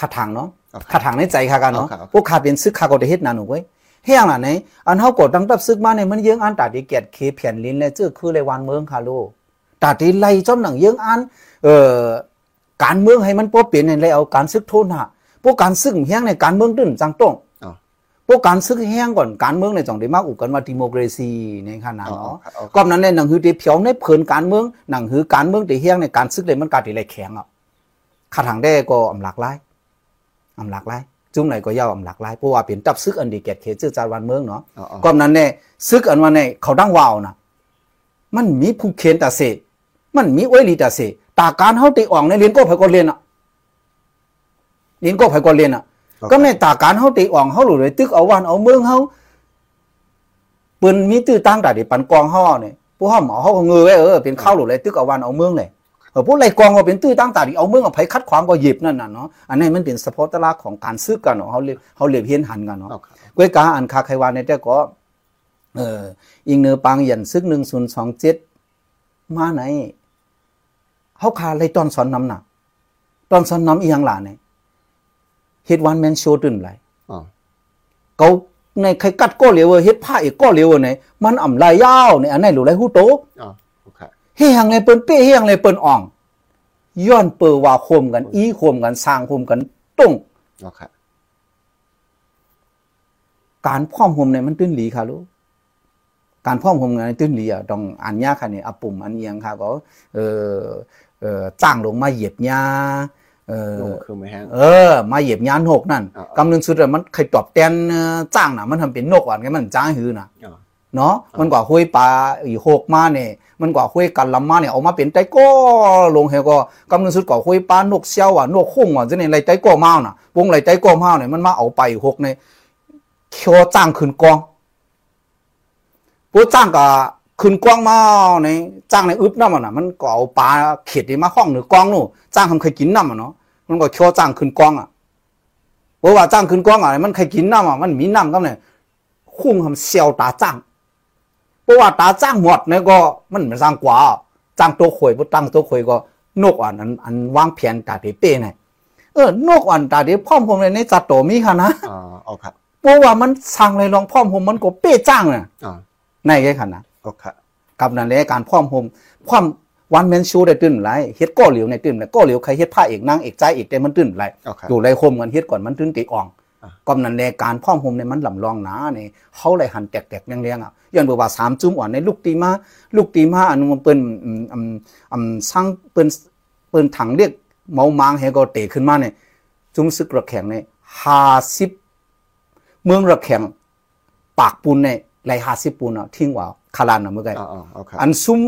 คาทางเนาะครับคาทางในใจคากันเนาะครับพวกคาเป็นซึกคาก็ได้เฮ็ดนาหนูก้อยเฮียงล่ะไหนอันเฮากดตั้งตับซึกมาในมันเยื้องอันตาดีเกียรติเคเพียนลิ้นและเจ้อคือเลยวันเมืองคาโลตาดีไล่จอมหนังเยื้องอันเอ่อการเมืองให้มันบ่เปลี่ยนในเลยเอาการซึกโทษหะ พวกการซึกเฮียงในการเมืองตื้นจังต้องอ๋อพวกการซึกแห้งก่อนการเมืองในจ่องได้มากอุกันว่าดิโมกราซีในขณะอ๋อเนาะครับอ๋อก็นั้นในหนังหือที่เพียวในเผินการเมืองหนังหือการเมืองที่แห้งในการซึกเลยมันกาที่ไรแข็งอะขาทางได้ก็อำหลากหลายอำหลากหลายจุ่มไหนก็ยาวอำหลากหลายเพราะว่าเป็นตับซึกอันดีเกตเขตชื่อจารวันเมืองเนาะอ๋ออ๋อก็นั้นเนี่ยซึกอันว่าเนี่ยเขาดังวาวนะมันมีผู้เขียนแต่เสมันมีไว้ลีแต่เสตาการเฮาติอ่องในเรียนก็ไผก็เรียนอะเรี ยนก็ไผก็เรียนอะ ก็ในตาการเฮาติอ่องเฮาหลุเลยตึกเอาวันเอาเมืองเฮาเปิ้นมีตื้อตั้งแต่ดิปันกองเฮาเนี่ยผู้เฮาหมอเฮาก็เงยไว้เออเป็นข้าวหลุเลยตึกเอาวันเอาเมืองเลยเออผู้ไรกองก็เป็นตื้อตั้งแต่ดิเอาเมืองเอาไผคัดขวางก็หยิบนั่นน่ะเนาะอันนี้มันเป็นสปอร์ตลาของการซื้อกันเนาะเฮาเรียกเฮาเรียกเฮียนหันกันเนาะอ๋อครับกวยกาอันคาไขวานในแต่ก็เอออิงเนอปังยันซึก1027มาไหนเฮาคาเลยตอนสอนนำน่ะตอนสอนนำอีหยังล่ะเนี่ย เฮ็ดวันแมนโชว์ตื่นไหลอ๋อเขาในใครกัดก็เหลียวเฮ็ดผ้าอีกก็เหลียวไหนมันอ่ำลายยาวในอันไหนหรือไรหูโตอ๋อโอเคเฮียงในเปิ้นเป้เฮียงในเปิ้นอ่องย้อนเปิว่าโคมกัน อีโคมกันสร้างโคมกันตุ้งโอเคการพร้อมโฮมเนี่ยมันตื้นหลีค่ะลูกการพร้อมโฮมเนี่ยตื้นหลีอะต้องอันยากค่ะเนี่ยอะปุ่มอันเอียงค่ะก็เออเออจ้างลงมาเหยียบหญ้าเออลง คือไม่แห้งเออ มาเหยียบยานหกนั่นอ่ากำนึงสุดอะมันเคยตอบแตนเอ่อจ้างน่ะ มันทำเป็นนกอะไงมันจ้างหือน่ะอ๋อเนาะมันกว่าห้วยปลาอีหกมาเนี่ยมันกว่าห้วยกันลำมาเนี่ยเอามาเป็นไตโก้ลงเฮก็กำนึงสุดกว่าห้วยปลานกเซี่ยวอะนกคุ้งอะจะเนี่ยไรไตโก้เมาน่ะวงไรไตโก้เมาเนี่ยมันมาเอาไปหกเนี่ยเคียวจ้างขึ้นกองผู้จ้างก็ ขึ้นกองมาเนี่ยจ้างในอึบน้ำมันน่ะมันก็เอาปลาเขียดนี่มาห้องหรือกองนู่นจ้างทำเคยกินน้ำอะเนาะมันก็เคียวจ้างขึ้นกองอะเพราะว่าจ้างขึ้นกองอะมันใครกินน้ำอะมันมีน้ำก็เนี่ยคุ้งทำเซียวตาจ้างเพราะว่าตาจ้างหมดเนี่ยก็มันไม่สร้างกว่าจ้างตัวข่อยบ่ตั้งตัวข่อยก็นกอ่อนอันอันวางแผนตาเดเป้เนี่ยเออนกอ่อนตาเดพร้อมผมเลยในจัดโตมีค่ะนะอ๋อโอเคเพราะว่ามันสั่งเลยลองพร้อมผมมันก็เป้จ้างน่ะอ๋อในแค่ค่ะนะโอเคกับนั่นแหละการพร้อมผมความวันแมนชูได้ตื่นหลายเฮ็ดก้อเหลียวในตื่นแล้วก้อเหลียวใครเฮ็ดผ้าเอกนางเอกใจเอกแต่มันตื่นหลายโอเคอยู่ไรคมกันเฮ็ดก่อนมันตื่นติอ่องอะก็นั่นแหละการพร้อมผมในมันลำลองหนานี่เขาเลยหันแตกๆเลี้ยงๆอะย้อนบอกว่าสามจุ้มอ่อนในลูกตีมาลูกตีมาอันนั้นมันเปิ้นอืมอืมอืมสร้างเปิ้นเปิ้นถังเรียกเมามางให้ก็เตะขึ้นมาเนี่ยจุ้มซึกระแข็งเนี่ย50เมืองระแข็งปากปูนเนี่ยไหล50ปูนอะทิ้งว่า คาลานน่ะเมื่อไงอ๋ออ๋อโอเคอันซุ้ม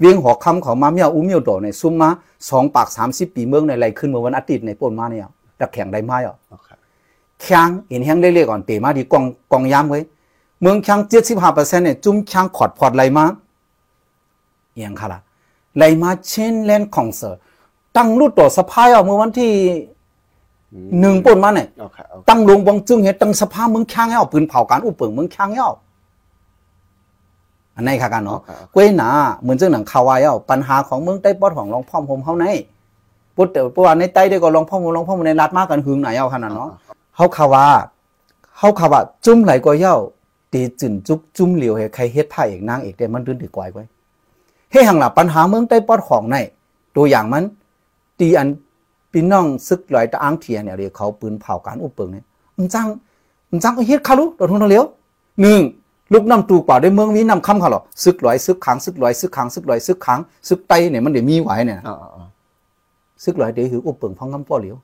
เวียงหอคำเขามาเมียอุ้มเมียวโตในซุ้มมาสองปากสามสิบปีเมืองในไรขึ้นเมื่อวันอาทิตย์ในปนมาเนี่ยตะแข่งได้ไหมอะโอเคแข้งเห็นแห้งเล็กๆก่อนเตะมาดีกองกองยามไว้เมืองแข้งเจ็ดสิบห้าเปอร์เซ็นต์เนี่ยจุ้มแข้งขอดพอดไรมาเอียงค่ะล่ะไรมาเช่นเล่นคอนเสิร์ตตั้งรูดต่อสะพายอะเมื่อวันที่หนึ่งปนมาเนี่ยโอเคโอเคตั้งลงบงจึงเห็นตั้งสภาพเมืองแข้งให้เอาปืนเผาการอุปเปิงเมืองแข้งให้เอา อันนี้ค่ะกันโอเนาะเคกล้วยหนาเหมือนเจ้าหนังคาวายเอาปัญหาของเมืองใต้ปอดของรองพ่อมผมเฮาในปุ๊ดแต่ปว่าในใต้ได้ก็รองพ่อมรองพ่อมในรัฐมากกันหึงไหนเอาขนาดเนาะเฮาคาวาเฮาคาวาจุ้มไหลก็เย้าตีจึนจุกจุ้มเหลียวให้ใครเฮ็ดผ้าเอกนางเอกได้มันดื้นถือกวายไว้ให้หังหลับปัญหาเมืองใต้ปอดของในตัวอย่างมันตีอันพี่น้องซึกลอยตะอังเทียเนี่ยเรียกเขาปืนเผาการอุปเปิงเนี่ยมันจังมันจังเฮ็ดคารุตัวทุนเลี้ยวหนึ่ง ลูกน้ำตูกว่าด้วยเมืองวินำคำเขาหรอซึกลอยซึกขังซึกลอยซึกขังซึกลอยซึกขังซึกไตเนี่ยมันเดี๋ยวมีไหวเนี่ยอ๋ออ๋อซึกลอยเดี๋ยวหืออุปเปิงพองงำป้อเหลียว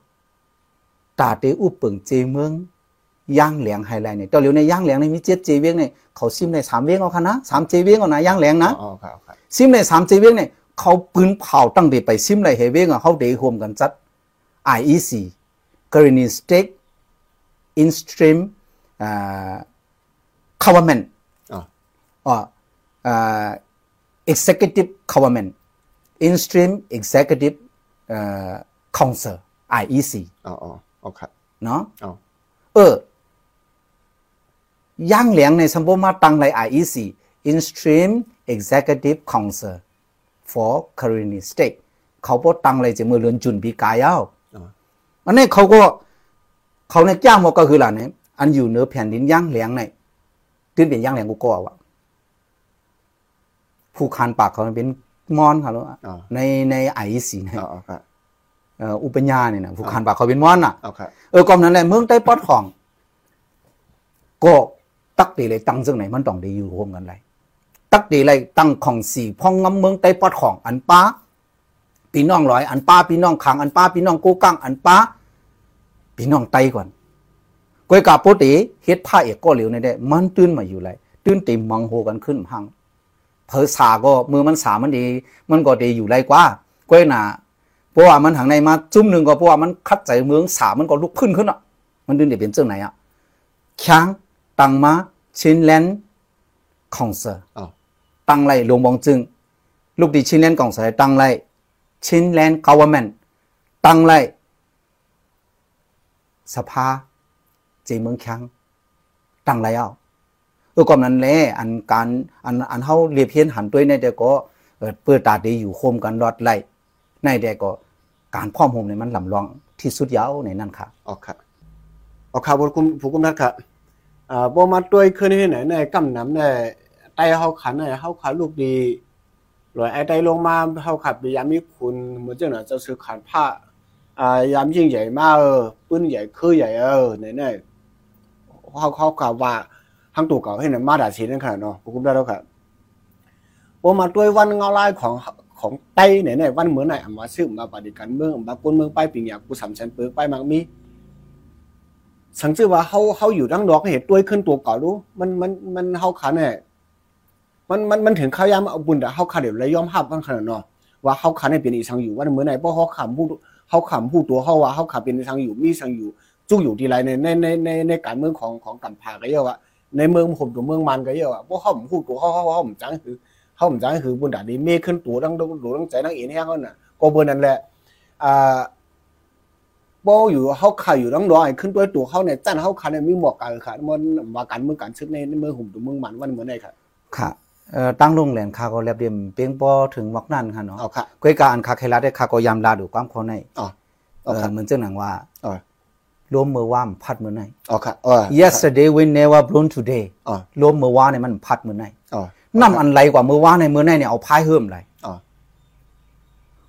ตาเตอุปเปิงเจเมืองย่างแหลงไฮไลท์เนี่ยตัวเหลียวในย่างแหลงในมีเจ็ดเจเวียงเนี่ยเขาซิมในสามเวียงเอาค่ะนะสามเจเวียงเอานะย่างแหลงนะอ๋อครับครับซิมในสามเจเวียงเนี่ยเขาปืนเผาตั้งเดไปซิมในเฮเวียงอะเขาเดโฮมกันจัด IEC Granny State In Stream อ่า Government อ๋ออ่า อ่า Executive Government In Stream Executive อ่า Council IEC อ๋ออ๋ออ๋อครับเนาะอ๋อเออย่างเหลียงในสัมปมาตังใน IEC In Stream Executive Council for Korean State เขาพอตังเลยจะมือเรือนจุนปีกายเอาอ๋ออันนี้เขาก็เขาในจ้างมาก็คือหล่ะเนี่ยอันอยู่เหนือแผ่นดินย่างเหลียงในตื้นเป็นย่างเหลียงกูก็ว่า ผู้คานปากเขาเป็นมอนค่ะรู้อะอ๋อในใน IEC ในอ๋ออ๋อครับเอ่ออุปญญาเนี่ยนะผู้คานปากเขาเป็นมอนอะอ๋อครับเออกอมนั้นแหละเมืองใต้ปอดของก็ตักตีเลยตั้งซึ่งไหนมันต้องได้อยู่ร่วมกันเลยตักตีเลยตั้งของสี่พ่องงำเมืองใต้ปอดของอันป้าพี่น้องร้อยอันป้าพี่น้องขังอันป้าพี่น้องกูกังอันป้าพี่น้องไตก่อนกวยกาโปติเฮ็ดผ้าเอกก็เหลียวในได้มันตื้นมาอยู่เลยตื้นเต็มมังโหกันขึ้นพัง เพอสาก็มือมันสามันดี มันก็ดีอยู่ไรกว่ากวยหนาเพราะว่ามันทางในมาจุ่มหนึ่งก็เพราะว่ามันคัดใจเมืองสามันก็ลุกขึ้นขึ้นอะ มันดืนเดี๋ยวเป็นเจ้าไหนอะช้างตังมาชินแลนคองเซอร์อ๋อตังไรหลวงบองจึง ลูกดีชินแลนกองเซอร์ตังไรชินแลนกาวเมนตังไรสภาเจเมืองช้างตังไรเอา เออก่อนนั้นแหละอันการอันอันเฮาเรียบเพียนหันตัวในแต่ก็เออเปิดตาดีอยู่โคมกันรอดไล่ในแต่ก็การพร้อมโฮมเนี่ยมันลำลองที่สุดยาวในนั้นค่ะอ๋อครับอ๋อครับผมผู้กุมทัดครับอ่าบ่มาด้วยคืนที่ไหนในกำน้ำในไตเฮาขันในเฮาขันลูกดีลอยไอ้ไตลงมาเฮาขับยามมีคุณเหมือนจังน่ะจะซื้อขันผ้าอ่ายามยิ่งใหญ่มากเออปืนใหญ่คือใหญ่เออไหนไหนเฮาเขาขับว่า ทั้งตัวเก่าให้น่ะมาด่าชีนั่นค่ะเนาะผู้กุมได้แล้วครับบ่มาด้วยวันเงาลายของของไตไหนไหนวันเหมือนไหนอำมาซื้อมาปฏิการเมืองมาปนเมืองไปปิงอยากกูสามแสนเปิกไปมักมีสังเกตว่าเขาเขาอยู่ดังดอกเห็ดด้วยขึ้นตัวเก่าดูมันมันมันเขาขาเนี่ยมันมันมันถึงเขายามเอาบุญแต่เขาขาเดี๋ยวเลยยอมรับกันขนาดเนาะว่าเขาขาเนี่ยเป็นอีสังอยู่ว่าเหมือนไหนเพราะเขาขำผู้เขาขำผู้ตัวเขาว่าเขาขาเป็นอีสังอยู่มีสังอยู่จุกอยู่ที่ไรในในในในในการเมืองของของกัมพาก็เยอะวะ ในเมืองผมตัวเมืองมันก็เยอะวะเพราะเขาผมพูดตัวเขาเขาเขาผมจังคือเขาผมจังคือบุญดาดีเมฆขึ้นตัวดังตัวดังใจดังเอ็นแห้งเขาน่ะก็เบอร์นั่นแหละอ่าบ่อยู่เขาขายอยู่น้องน้อยขึ้นด้วยตัวเขาเนี่ยจันเขาขายเนี่ยมีหมวกกันค่ะมันว่ากันเมืองกันซึกในในเมืองหุ่มตัวเมืองมันวันเหมือนไหนค่ะค่ะเอ่อตั้งโรงแรมคาก็แลบเดียมเปียงปอถึงมักนั่นค่ะเนาะเอาค่ะก้อยกาอันคาเคลาได้คาก็ยามลาดูความคนในอ๋อเออเหมือนเจ้าหนังว่าอ๋อ รวมมือว่ามพัดมือในเอาค่ะเออ yesterday we never blown today อ๋อรวมมือว่าเนี่ยมันพัดมือในอ๋อน้ำอันไรกว่ามือว่าในมือในเนี่ยเอาพายเฮิ่มไรอ๋อ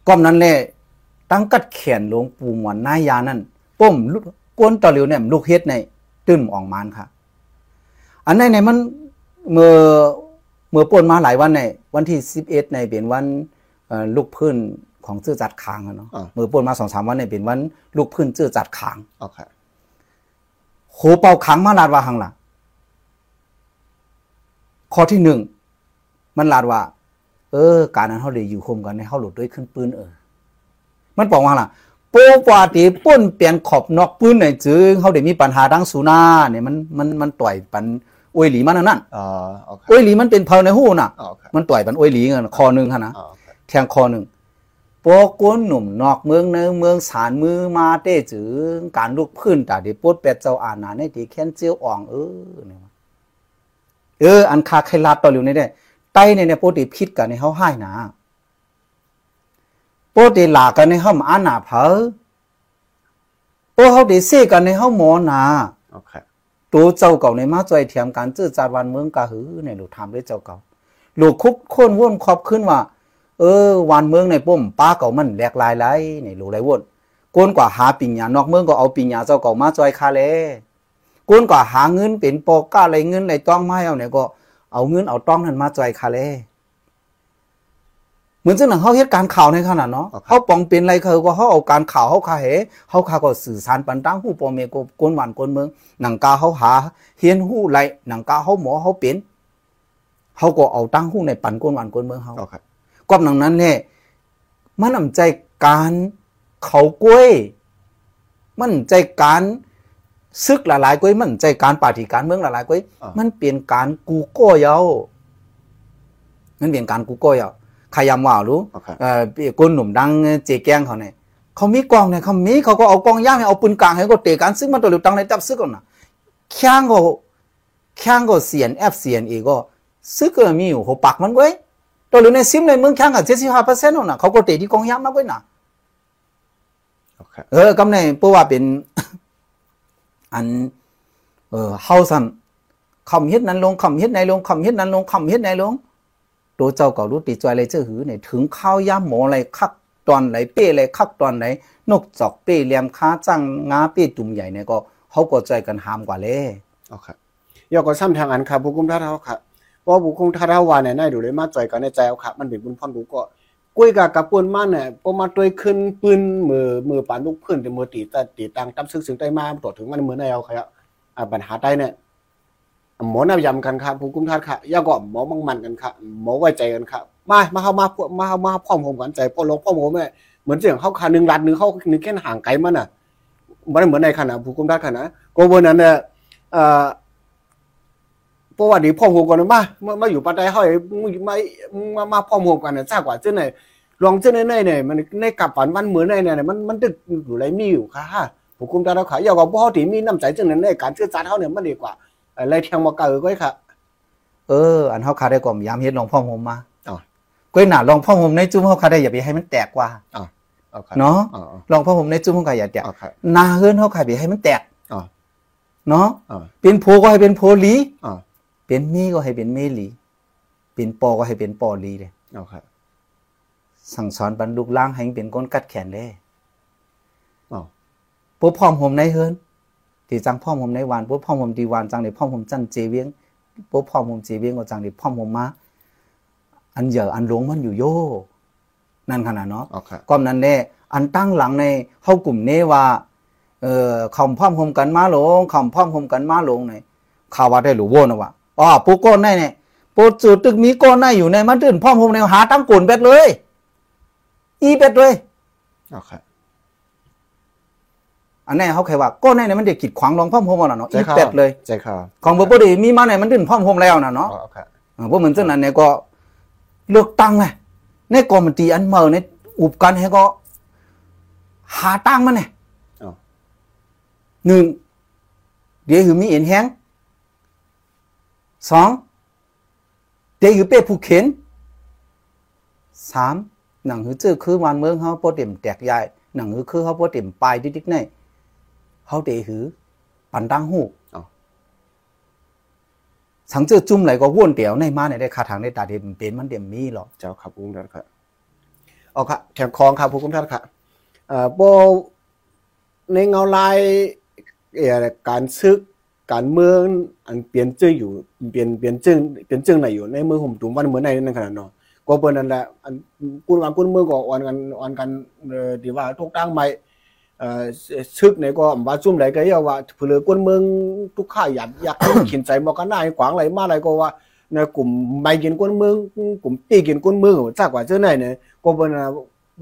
ก้อมนั้นแหละตั้งกัดแขนหลวงปู่หมวนนายานั่นป้มลูกกวนตะเหลียวเนี่ยลูกเฮ็ดในตื้มออกมานค่ะ อันในในมันเมื่อเมื่อป่นมาหลายวันในวันที่สิบเอ็ดในเป็นวันเอ่อลูกพื้นของเจื้อจัดขางอะเนาะอ่าเมื่อป่นมาสองสามวันในเป็นวันลูกพื้นเจื้อจัดขางเอาค่ะโหเป่าขังมาลาดว่าหังล่ะ ข้อที่หนึ่งมันลาดว่า เออ การนั้นเขาเลยอยู่คมกันในเขาหลุดด้วยขึ้นปืนเออ มันบอกว่าล่ะโปกว่าตีป้นเปลี่ยนขอบนอกปืนในจึงเขาได้มีปัญหาดังสูนาเนี่ยมันมันมันต่อยปันอวยหลีมันนั่นอ๋อเอาค่ะอวยหลีมันเป็นเพลในหูน่ะเอาค่ะ มันต่อยปันอวยหลีเงินคอหนึ่งค่ะนะเอาค่ะแทงคอหนึ่งโปกวนหนุ่มนอกเมืองในเมืองสารมือมาเต้จืงการลุกพื้นตาดิปดเป็ดเจ้าอานาในตีแค้นเจียวอ่องเออเนี่ยว่ะเอออันคาใครลาดต่ออยู่ในได้ไตในเนี่ยปกติพิษกันในเฮาให้นะปกติหลากันในเฮามาอาหนาเผอปกเฮาได้เสกันในเฮาหมอนาเอาค่ะตัวเจ้าเก่าในมาจอยเทียมการจื้อจาดวันเมืองกะหือในลูกถามด้วยเจ้าเก่าลูกคุกโค่นว่นครอบขึ้นว่า เออวันเมืองในปุ่มป้าเก่ามันแหลกหลายหลายในรู้ไรวนกวนกว่าหาปิญญานอกเมืองก็เอาปิญญาเจ้าเก่ามาจอยคาเลกวนกว่าหาเงินเป็นปอกก้าอะไรเงินอะไรต้องมาเอาเนี่ยก็เอาเงินเอาต้องนั้นมาจอยคาเลเหมือนจังหนังเขาเหตุการณ์ข่าวในขนาดเนาะเขาปองเป็นอะไรเขาก็เขาเอาการข่าวเขาคาเหเขาคาก็สื่อสารปันตั้งหู้ปอเมก็กวนหวานกวนเมืองหนังกาเขาหาเฮียนหู้ไรหนังกาเขาหมอเขาเป็นเขาก็เอาตั้งหู้ในปันกวนหวานกวนเมืองเขาเอาครับ กอบหนังนั้นแหละมันนำใจการเขากล้วย มันใจการซึกหลายๆกล้วยมันใจการปฏิการเมืองหลายๆกล้วยอ่ามัมันเปลี่ยนการกูโก้เยามันเปลี่ยนการกูโก้เยาใครยำว่ารู้เอาครับเอ่อคนหนุ่มดังเจแกงเขาเนี่ยเขามีกองเนี่ยเขามีเขาก็เอากองย่างให้เอาปืนกลางให้ก็เตะกันซึ่งมันตัวเหลือตังในตับซึกก่อนนะแข้งก็แข้งก็เสียนแอฟเสียนอีกก็ซึกก็มีอยู่หัวปักมันไว้ย ตัวเหลือในซิมในเมืองแข้งกับเจ็ดสิบห้าเปอร์เซ็นต์น่ะเขาก็เตะที่กองย่างมากไว้น่ะเอาครับเออกำในเพราะว่าเป็นอันเออเฮาซันคำเฮ็ดนั้นลงคำเฮ็ดไหนลงคำเฮ็ดนั้นลงคำเฮ็ดไหนลงตัวเจ้าก็รู้ติจอยเลยเจ้าหือเนี่ยถึงข้าวย่ำหมออะไรคักตอนไหนเป้อะไรคักตอนไหนนกจอกเป้เหลี่ยมค้าจังงาเป้ตุ่มใหญ่เนี่ยก็เขาก็ใจกันหามกว่าเลยเอาครับยอก็ซ้ำทางอันครับผู้คุมท่าเท้าครับเพราะผู้คุมท่าเท้าวาเนี่ยนายดูเลยมาจ่อยกันในใจเอาครับมันเป็นบุญพรบุก็กุ้ยกับกับปืนมาเนี่ยพอมาตวยขึ้นปืนมือมือปานลูกพื้นแต่มือตีแต่ตีตังตั้มซึ่งซึ่งได้มาตรวจถึงมันมือในเอาครับอ่าปัญหาใต้เนี่ยหมอน่ายำกันครับผู้คุมท่าครับยาก็หมอมังมันกันครับหมอไว้ใจกันครับมามาเข้ามาพวกมาเข้ามาพร้อมผมกันใจพ่อลงพ่อผมเนี่ยเหมือนเสียงเข้าคาหนึ่งรัดหนึ่งเข้าหนึ่งแค่ห่างไกลมันอะมันเหมือนในขณะผู้คุมท่าขนาดก็วันนั้นเนี่ยเอ่อ เพราะว่าเดี๋ยวพ่อมโฮมกันนะมามามาอยู่ปัตตานีเขาไอ้มามามาพ่อมโฮมกันเนี่ยทราบกว่าเจ้าไหนลองเจ้าไหนไหนเนี่ยมันในกับฝันวันเหมือนในเนี่ยมันมันดึกอยู่ไรมีอยู่ค่ะผมคุมตาเราขายยาวกว่าพ่อที่มีน้ำใจจังนั้นในการเชื่อใจเขาเนี่ยมันดีกว่าอะไรเทียงมาเกิดก็ค่ะ เออ อันเขาคาได้ก่อมยามเฮ็ดลองพ่อผมมาอ๋อก้อยหนาลองพ่อผมในจุ้มเขาคาได้อย่าไปให้มันแตกว่าเอาค่ะเนาะอ๋อลองพ่อผมในจุ้มเขาก็อย่าแตกเอาค่ะหนาเฮือนเขาขายไปให้มันแตกอ๋อเนาะอ๋อเป็นโพก็ให้เป็นโพลีอ๋อ เป็นมีก็ให้เป็นเมลีเป็นปอก็ให้เป็นปอลีเลยเอาค่ะสั่งสอนบรรลุล่างให้เป็นก้นกัดแขนเลยอ๋อปุ๊บพร้อมผมในเฮือนตีจังพร้อมผมในวานปุ๊บพร้อมผมดีวานจังเดี๋ยวพร้อมผมจันเจเวียงปุ๊บพร้อมผมเจเวียงก็จังเดี๋ยวพร้อมผมมาอันเหยอะอันหลงมันอยู่โยนั่นขนาดเนาะเอาค่ะก้อมนั้นแน่อันตั้งหลังในเข้ากลุ่มเนว่า เอ่อคำพร้อมผมกันมาหลงคำพร้อมผมกันมาหลงในข่าวว่าได้หรือโวนะว่า อ๋อปูก้นในเนี่ยปูจุดตึกมีก้นในอยู่ในมันตื่นพร้อมผมในหาตั้งกุนเป็ดเลย อีเป็ดเลยเอาค่ะอันนี้เขาเคยว่าก้นในเนี่ยมันเด็กขีดขวางรองพร้อมผมอะเนาะอีเป็ดเลยใจข่าวของบ่ดีมีมาในมันตื่นพร้อมผมแล้วนะเนาะเอาค่ะอ่าพวกเหมือนเช่นนั้นเนี่ยก็เลือกตั้งไงในกอมตีอันเมื่อในอุบกันให้ก็ หาตั้งมันเนี่ยเอาหนึ่งเดี๋ยวหือมีเอ็นแห้ง สองเดี๋ยวหือเป้ผูกเข็นสามหนังหือเจอคือวันเมืองเขาโปรเต็มแตกใหญ่หนังหือคือเขาโปรเต็มปลายดิ๊กๆในเขาเดี๋ยวหือปันตั้งหูเอาสังเจอจุ่มไหลก็ว่วนเดียวในมาในได้คาทางได้ตาเดียมเป็นมันเดียมมีหรอกเจ้าครับผู้คุมท่านค่ะเอาค่ะแถมคองครับผู้คุมท่านค่ะเอ่อโบในเงาลายเอ่อการซึก การเมืองอันเปลี่ยนชื่ออยู่เปลี่ยนเปลี่ยนชื่อเปลี่ยนชื่อไหนอยู่ในมือผมตุ่มวันเหมือนในนั่นขนาดเนาะก็เปิ้นนั่นแหละอันกุนวันกุนมืองก็อ่อนกันอ่อนกันเอ่อที่ว่าทุกตั้งใหม่เอ่อซึกไหนก็ว่าซุ่มไหนก็เรียกว่าเผือกุนเมืองทุกข้าอยากอยากให้ขินใจบอกันหน้าให้ขวางไหลมาอะไรก็ว่าในกลุ่มไม่กินก้นเมืองกลุ่มปีกินก้นเมืองจากกว่าเจ้าไหนเนี่ยก็เป็นว่า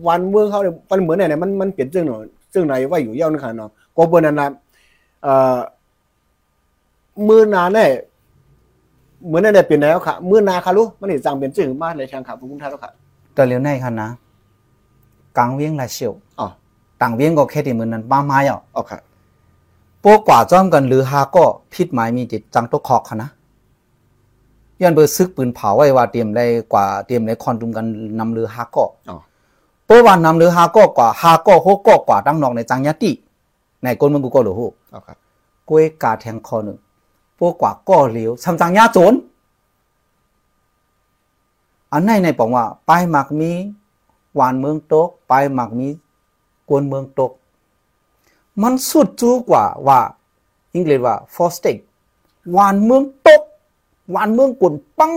วันเมืองเขาเนี่ยมันเหมือนไหนเนี่ยมันมันเปลี่ยนเจ้าหน่อยเจ้าไหนว่าอยู่ยาวนะครับเนาะก็เป็นนั่นนะเอ่อ มือนาเนี่ยเหมือนนั่นเนี่ยเปลี่ยนแล้วค่ะ มือนาค่ะลูกมันเห็นจังเป็นจื่อมากเลยทางค่ะพุ่งท่านแล้วค่ะแต่เร็วในคันนะกลางเวียงหลายเชียวอ๋อต่างเวียงก็แค่ที่มือนั้นป้าไม้อะอ๋อค่ะพวกกว่าจ้อมกันหรือฮาก็พิษหมายมีติดจังตกคอกค่ะนะย้อนเบอร์ซึกปืนเผาไว้ว่าเตรียมได้กว่าเตรียมได้คอนดุมกันนำเรือฮาก็อ๋อเพราะว่านำเรือฮาก็กว่าฮาก็โฮก็กว่าตั้งนอกในจังยะติในก้นมึงกูก็หรือฮู้อ๋อค่ะกวยกาแทงคอหนึ่ง พวกกว่าก็เหลียวทำจังยาโจนอันไหนในบอกว่าปลายหมากมีหวานเมืองตกปลายหมากมีกวนเมืองตก มันสุดจูกว่าว่าอังกฤษว่า for state หวานเมืองตกหวานเมืองกวนปัง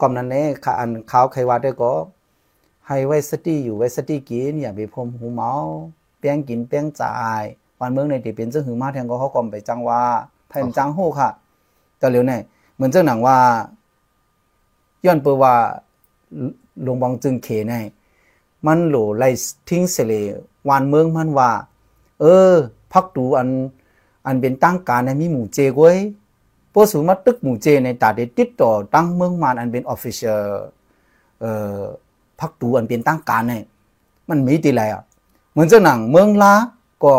ก่อนนั้นเนี่ยค่ะอันเขาใครว่าได้ก็ให้ไว้สติอยู่ไว้สติกินอย่าไปพรมหูเมา แป้งกินแป้งจ่าย วันเมืองในที่เป็นเจ้าหือมาแทงก็เขาก่อมไปจังว่าไทยมันจังโหค่ะแต่เหลียวเนี่ยเหมือนเจ้าหนังว่า ย้อนเปว่าหลวงบองจึงเขในมันโหลไลทิ้งเสเลวานเมืองมันว่า เออ พักดูอันอันเป็นตั้งการในมีหมู่เจกไว้พวกสูมาตึกหมู่เจในตาเดติดต่อตั้งเมืองมันอันเป็นออฟฟิเชียลเอ่อพักดูอันเป็นตั้งการเนี่ยมันมีตีไรอะ เหมือนเจ้าหนังเมืองลาก็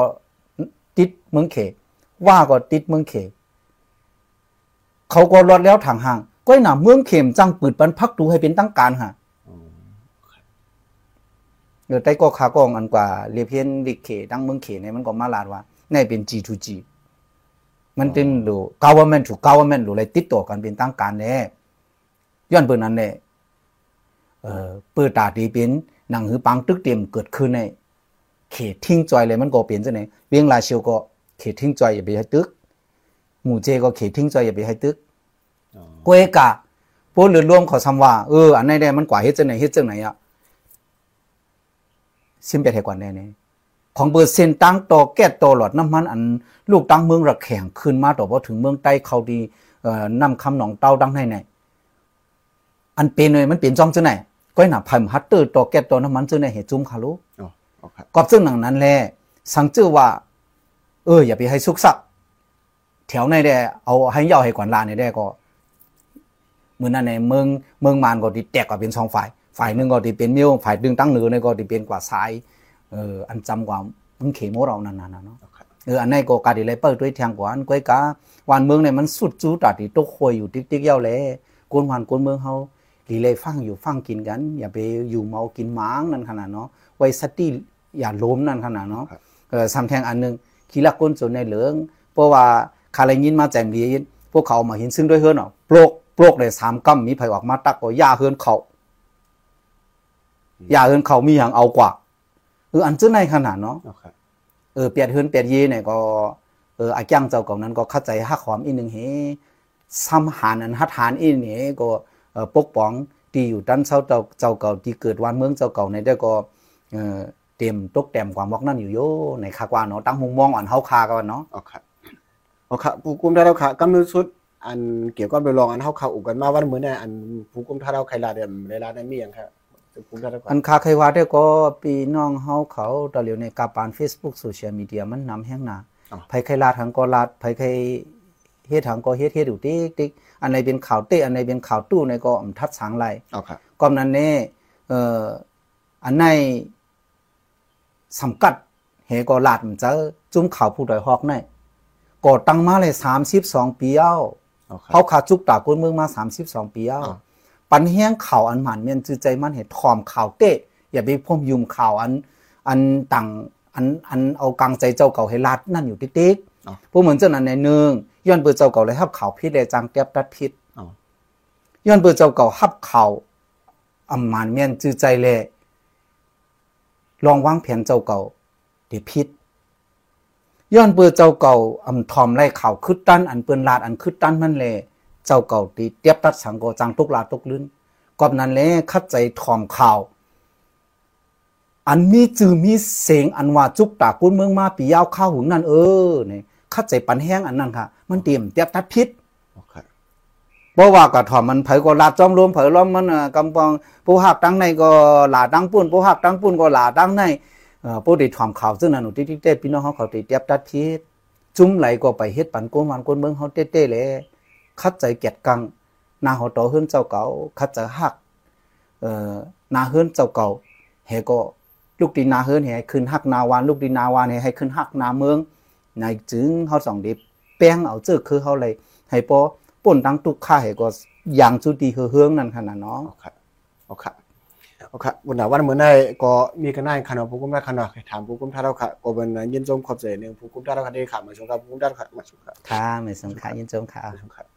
ติดเมืองเขว่าก็ติดเมืองเขเขาก็รอดแล้วทางห่างก้อยหนาเมืองเข็มจังปืดปันพักดูให้เป็นตั้งการฮะเดี๋ยวใต้ก็ขากองอันกว่าเรียเพียนดิเขดังเมืองเขเนี่ยมันก็มาลาดว่าในเป็น G2G มันเป็นดู government to government หรืออะไรติดต่อกันเป็นตั้งการแน่ย้อนเปิดนั้นเนี่ยเอ่อเปิดตาดีเป็นหนังหือปังตึกเต็มเกิดขึ้นใน เขตทิ้งจอยเลยมันก็เปลี่ยนจังไหนเวียงลาเชียวก็เขตทิ้งจอยอย่าไปให้ตึก หมู่เจก็เขตทิ้งจอยอย่าไปให้ตึกกวยกะพวกเรือรวมเขาทำว่าเอออันไหนได้มันกว่าเฮ็ดจังไหนเฮ็ดจังไหนอะซิมไปไทยกว่าแน่เนี่ยของเปอร์เซ็นต์ตั้งต่อแก้ต่อหลอดน้ำมันอันลูกตั้งเมืองระแข่งขึ้นมาต่อพอถึงเมืองใต้เขาดีเอ่อนำคำหนองเต้าดังให้ไหนอันเป็นเลยมันเป็นจ้องจังไหนก้อยหนาพัมฮัตเตอร์ต่อแก้ต่อน้ำมันจังไหนเหตุจุ้มคารุอ๋อโอเค กอบซึ่งหนังนั้นแหละสังเจอว่า เอออย่าไปให้ซุกซักแถวในแดเอาให้เหย่าให้กวนลานในแดก็มือนั้นในเมืองเมืองมานก็ติแตกก็เป็นสองฝ่าย ฝ่ายหนึ่งก็ติเป็นเมียวฝ่ายดึงตั้งเหนือในก็ติเป็นกว่าซ้ายเอออันจำกว่ามึงเขโมเรานั่นน่ะเนาะโอเคเอออันนี้ก็กาดิเลยเปิดด้วยทางกว่าอันก้อยกาวันเมืองเนี่ยมันสุดจูตัดที่ตกคอยอยู่ติ๊กติ๊กเย้าแลกวนวันกวนเมืองเฮาลีเลยฟังอยู่ฟังกินกัน อย่าไปอยู่เมากินหมางนั่นขนาดเนาะไว้สติ อย่าล้มนั่นขนาดเนาะครับเออซ้ำแทงอันหนึงขี้ลักก้นส่วนในเหลืองเพราะว่าคาเลยยินมาแจมเลียนพวกเขามาเห็นซึ่งด้วยเฮือนเนาะโปรกโปรกเลยสามกำมีไผออกมาตักก็ย่าเฮือนเขาย่าเฮือนเขามีอย่างเอากว่าเอออันเจ้าในขนาดเนาะโอเคเออเปียดเฮือนเปียดเยเนี่ยก็เอออาจ้างเจ้าเก่านั้นก็เข้าใจฮักหอมอีกหนึ่งเฮซ้ำหานอันฮัดหานอีนี่ก็เออปกป้องที่อยู่ด้านเจ้าเจ้าเจ้าเก่าที่เกิดวันเมืองเจ้าเก่าในได้ก็เออ เต็มตกแต้มความวักนั่นอยู่โยในคากว่าเนาะตั้งมุมมองอ่อนเฮาคากันเนาะโอเคโอเคผู้กุมท่าเราค่ะกำเนิดสุดอันเกี่ยวกับไปลองอันเฮาเข้าอุกันมาวันมื้อนี้อันผู้กุมท่าเราใครลาเดมเวลานั้นมีหยังครับผู้กุมท่าเราอันคาใครว่าได้ก็พี่น้องเฮาเขาตะเหลียวในกาปาน Facebook โซเชียลมีเดียมันนำแห้งหนาไผใครลาทางก็ลาดไผใครเฮ็ดทางก็เฮ็ดเฮ็ดอยู่ติ๊กติ๊กอันไหนเป็นข่าวเต้อันไหนเป็นข่าวตู้ในก็อำทัดสางไหลโอเคก่อนนั้นเน่เอ่ออันใน สำกัดเฮก็ลาดมันจะจุ้มข่าวผู้ดอยฮอกในก็ตั้งมาเลย32ปีเอาโอเคเขาขาจุกตากวนเมืองมา32ปีเอาอ่าปันแห้งข่าวอันหมันเมียนจือใจมันเห็ดทอมข่าวเตะอย่าไปพ่มยุมข่าวอันอันต่างอันอันเอากลางใจเจ้าเก่าให้ลาดนั่นอยู่ติ๊กอ๋อๆพวกเหมือนเจ้านั้นในหนึ่งย้อนเปิดเจ้าเก่าเลยฮับข่าวพิษเลยจังเตียบตัดพิษอ๋อย้อนเปิดเจ้าเก่าฮับข่าวอันหมันเมียนจือใจเลย ลองวางแผนเจ้าเก่าเดี๋ยวพิษย้อนเปิดเจ้าเก่าอำทอมไล่ข่าวคืดตันอันเปิ้นลาดอันคืดตันมันเลยเจ้าเก่าตีเตียบตัดสังโกจังตุกลาตุกลื่นกอบนั้นแลคัดใจทอมข่าว อันมีจือมีเสียงอันว่าจุกตากุนเมืองมาปียาวข้าวหุนนั่นเออเนี่ยคัดใจปันแห้งอันนั้นค่ะ มันเตรียมเตียบตัดพิษ เพราะว่ากระถอมมันเผยก็ลาดจอมรวมเผยล้อมมันอะกำปองผู้หักตั้งในก็หลาตั้งปุ่นผู้หักตั้งปุ่นก็หลาตั้งในเอ่อผู้ติดถอมข่าวซึ่งนั่นหนูที่เต้พี่น้องเขาเขาติดเตียบตัดพิษจุ้มไหลก็ไปเฮ็ดปันก้นวันก้นเมืองเขาเต้เต้เลยคัดใจเกียดกังนาหอโตเฮือนเจ้าเก่าคัดใจหักเอ่อนาเฮือนเจ้าเก่าเฮก็ลูกดีนาเฮือนเฮให้ขึ้นหักนาวานลูกดีนาวานเฮให้ขึ้นหักนาเมืองในจึงเฮาสองเดีแป้งเอาเจอคือเฮาเลยให้ปอ ป่นตั้งตุกค่าให้ก็อย่างจุดดีเฮืองนั่นขนาดเนาะโอเคโอเคโอเควันนั้นวันมื้อนี้ก็มีกันได้คันว่าผู้กุมท่าคันว่าถามผู้กุมท่าเราค่ะก็เป็นยินชมขอบใจหนึงผู้กุมท่าเราค่ะได้ค่ะมาชมครับผู้กุมท่าเราค่ะมาชมครับค่ะไม่สำคัญยินจมค่ะมาชมครับ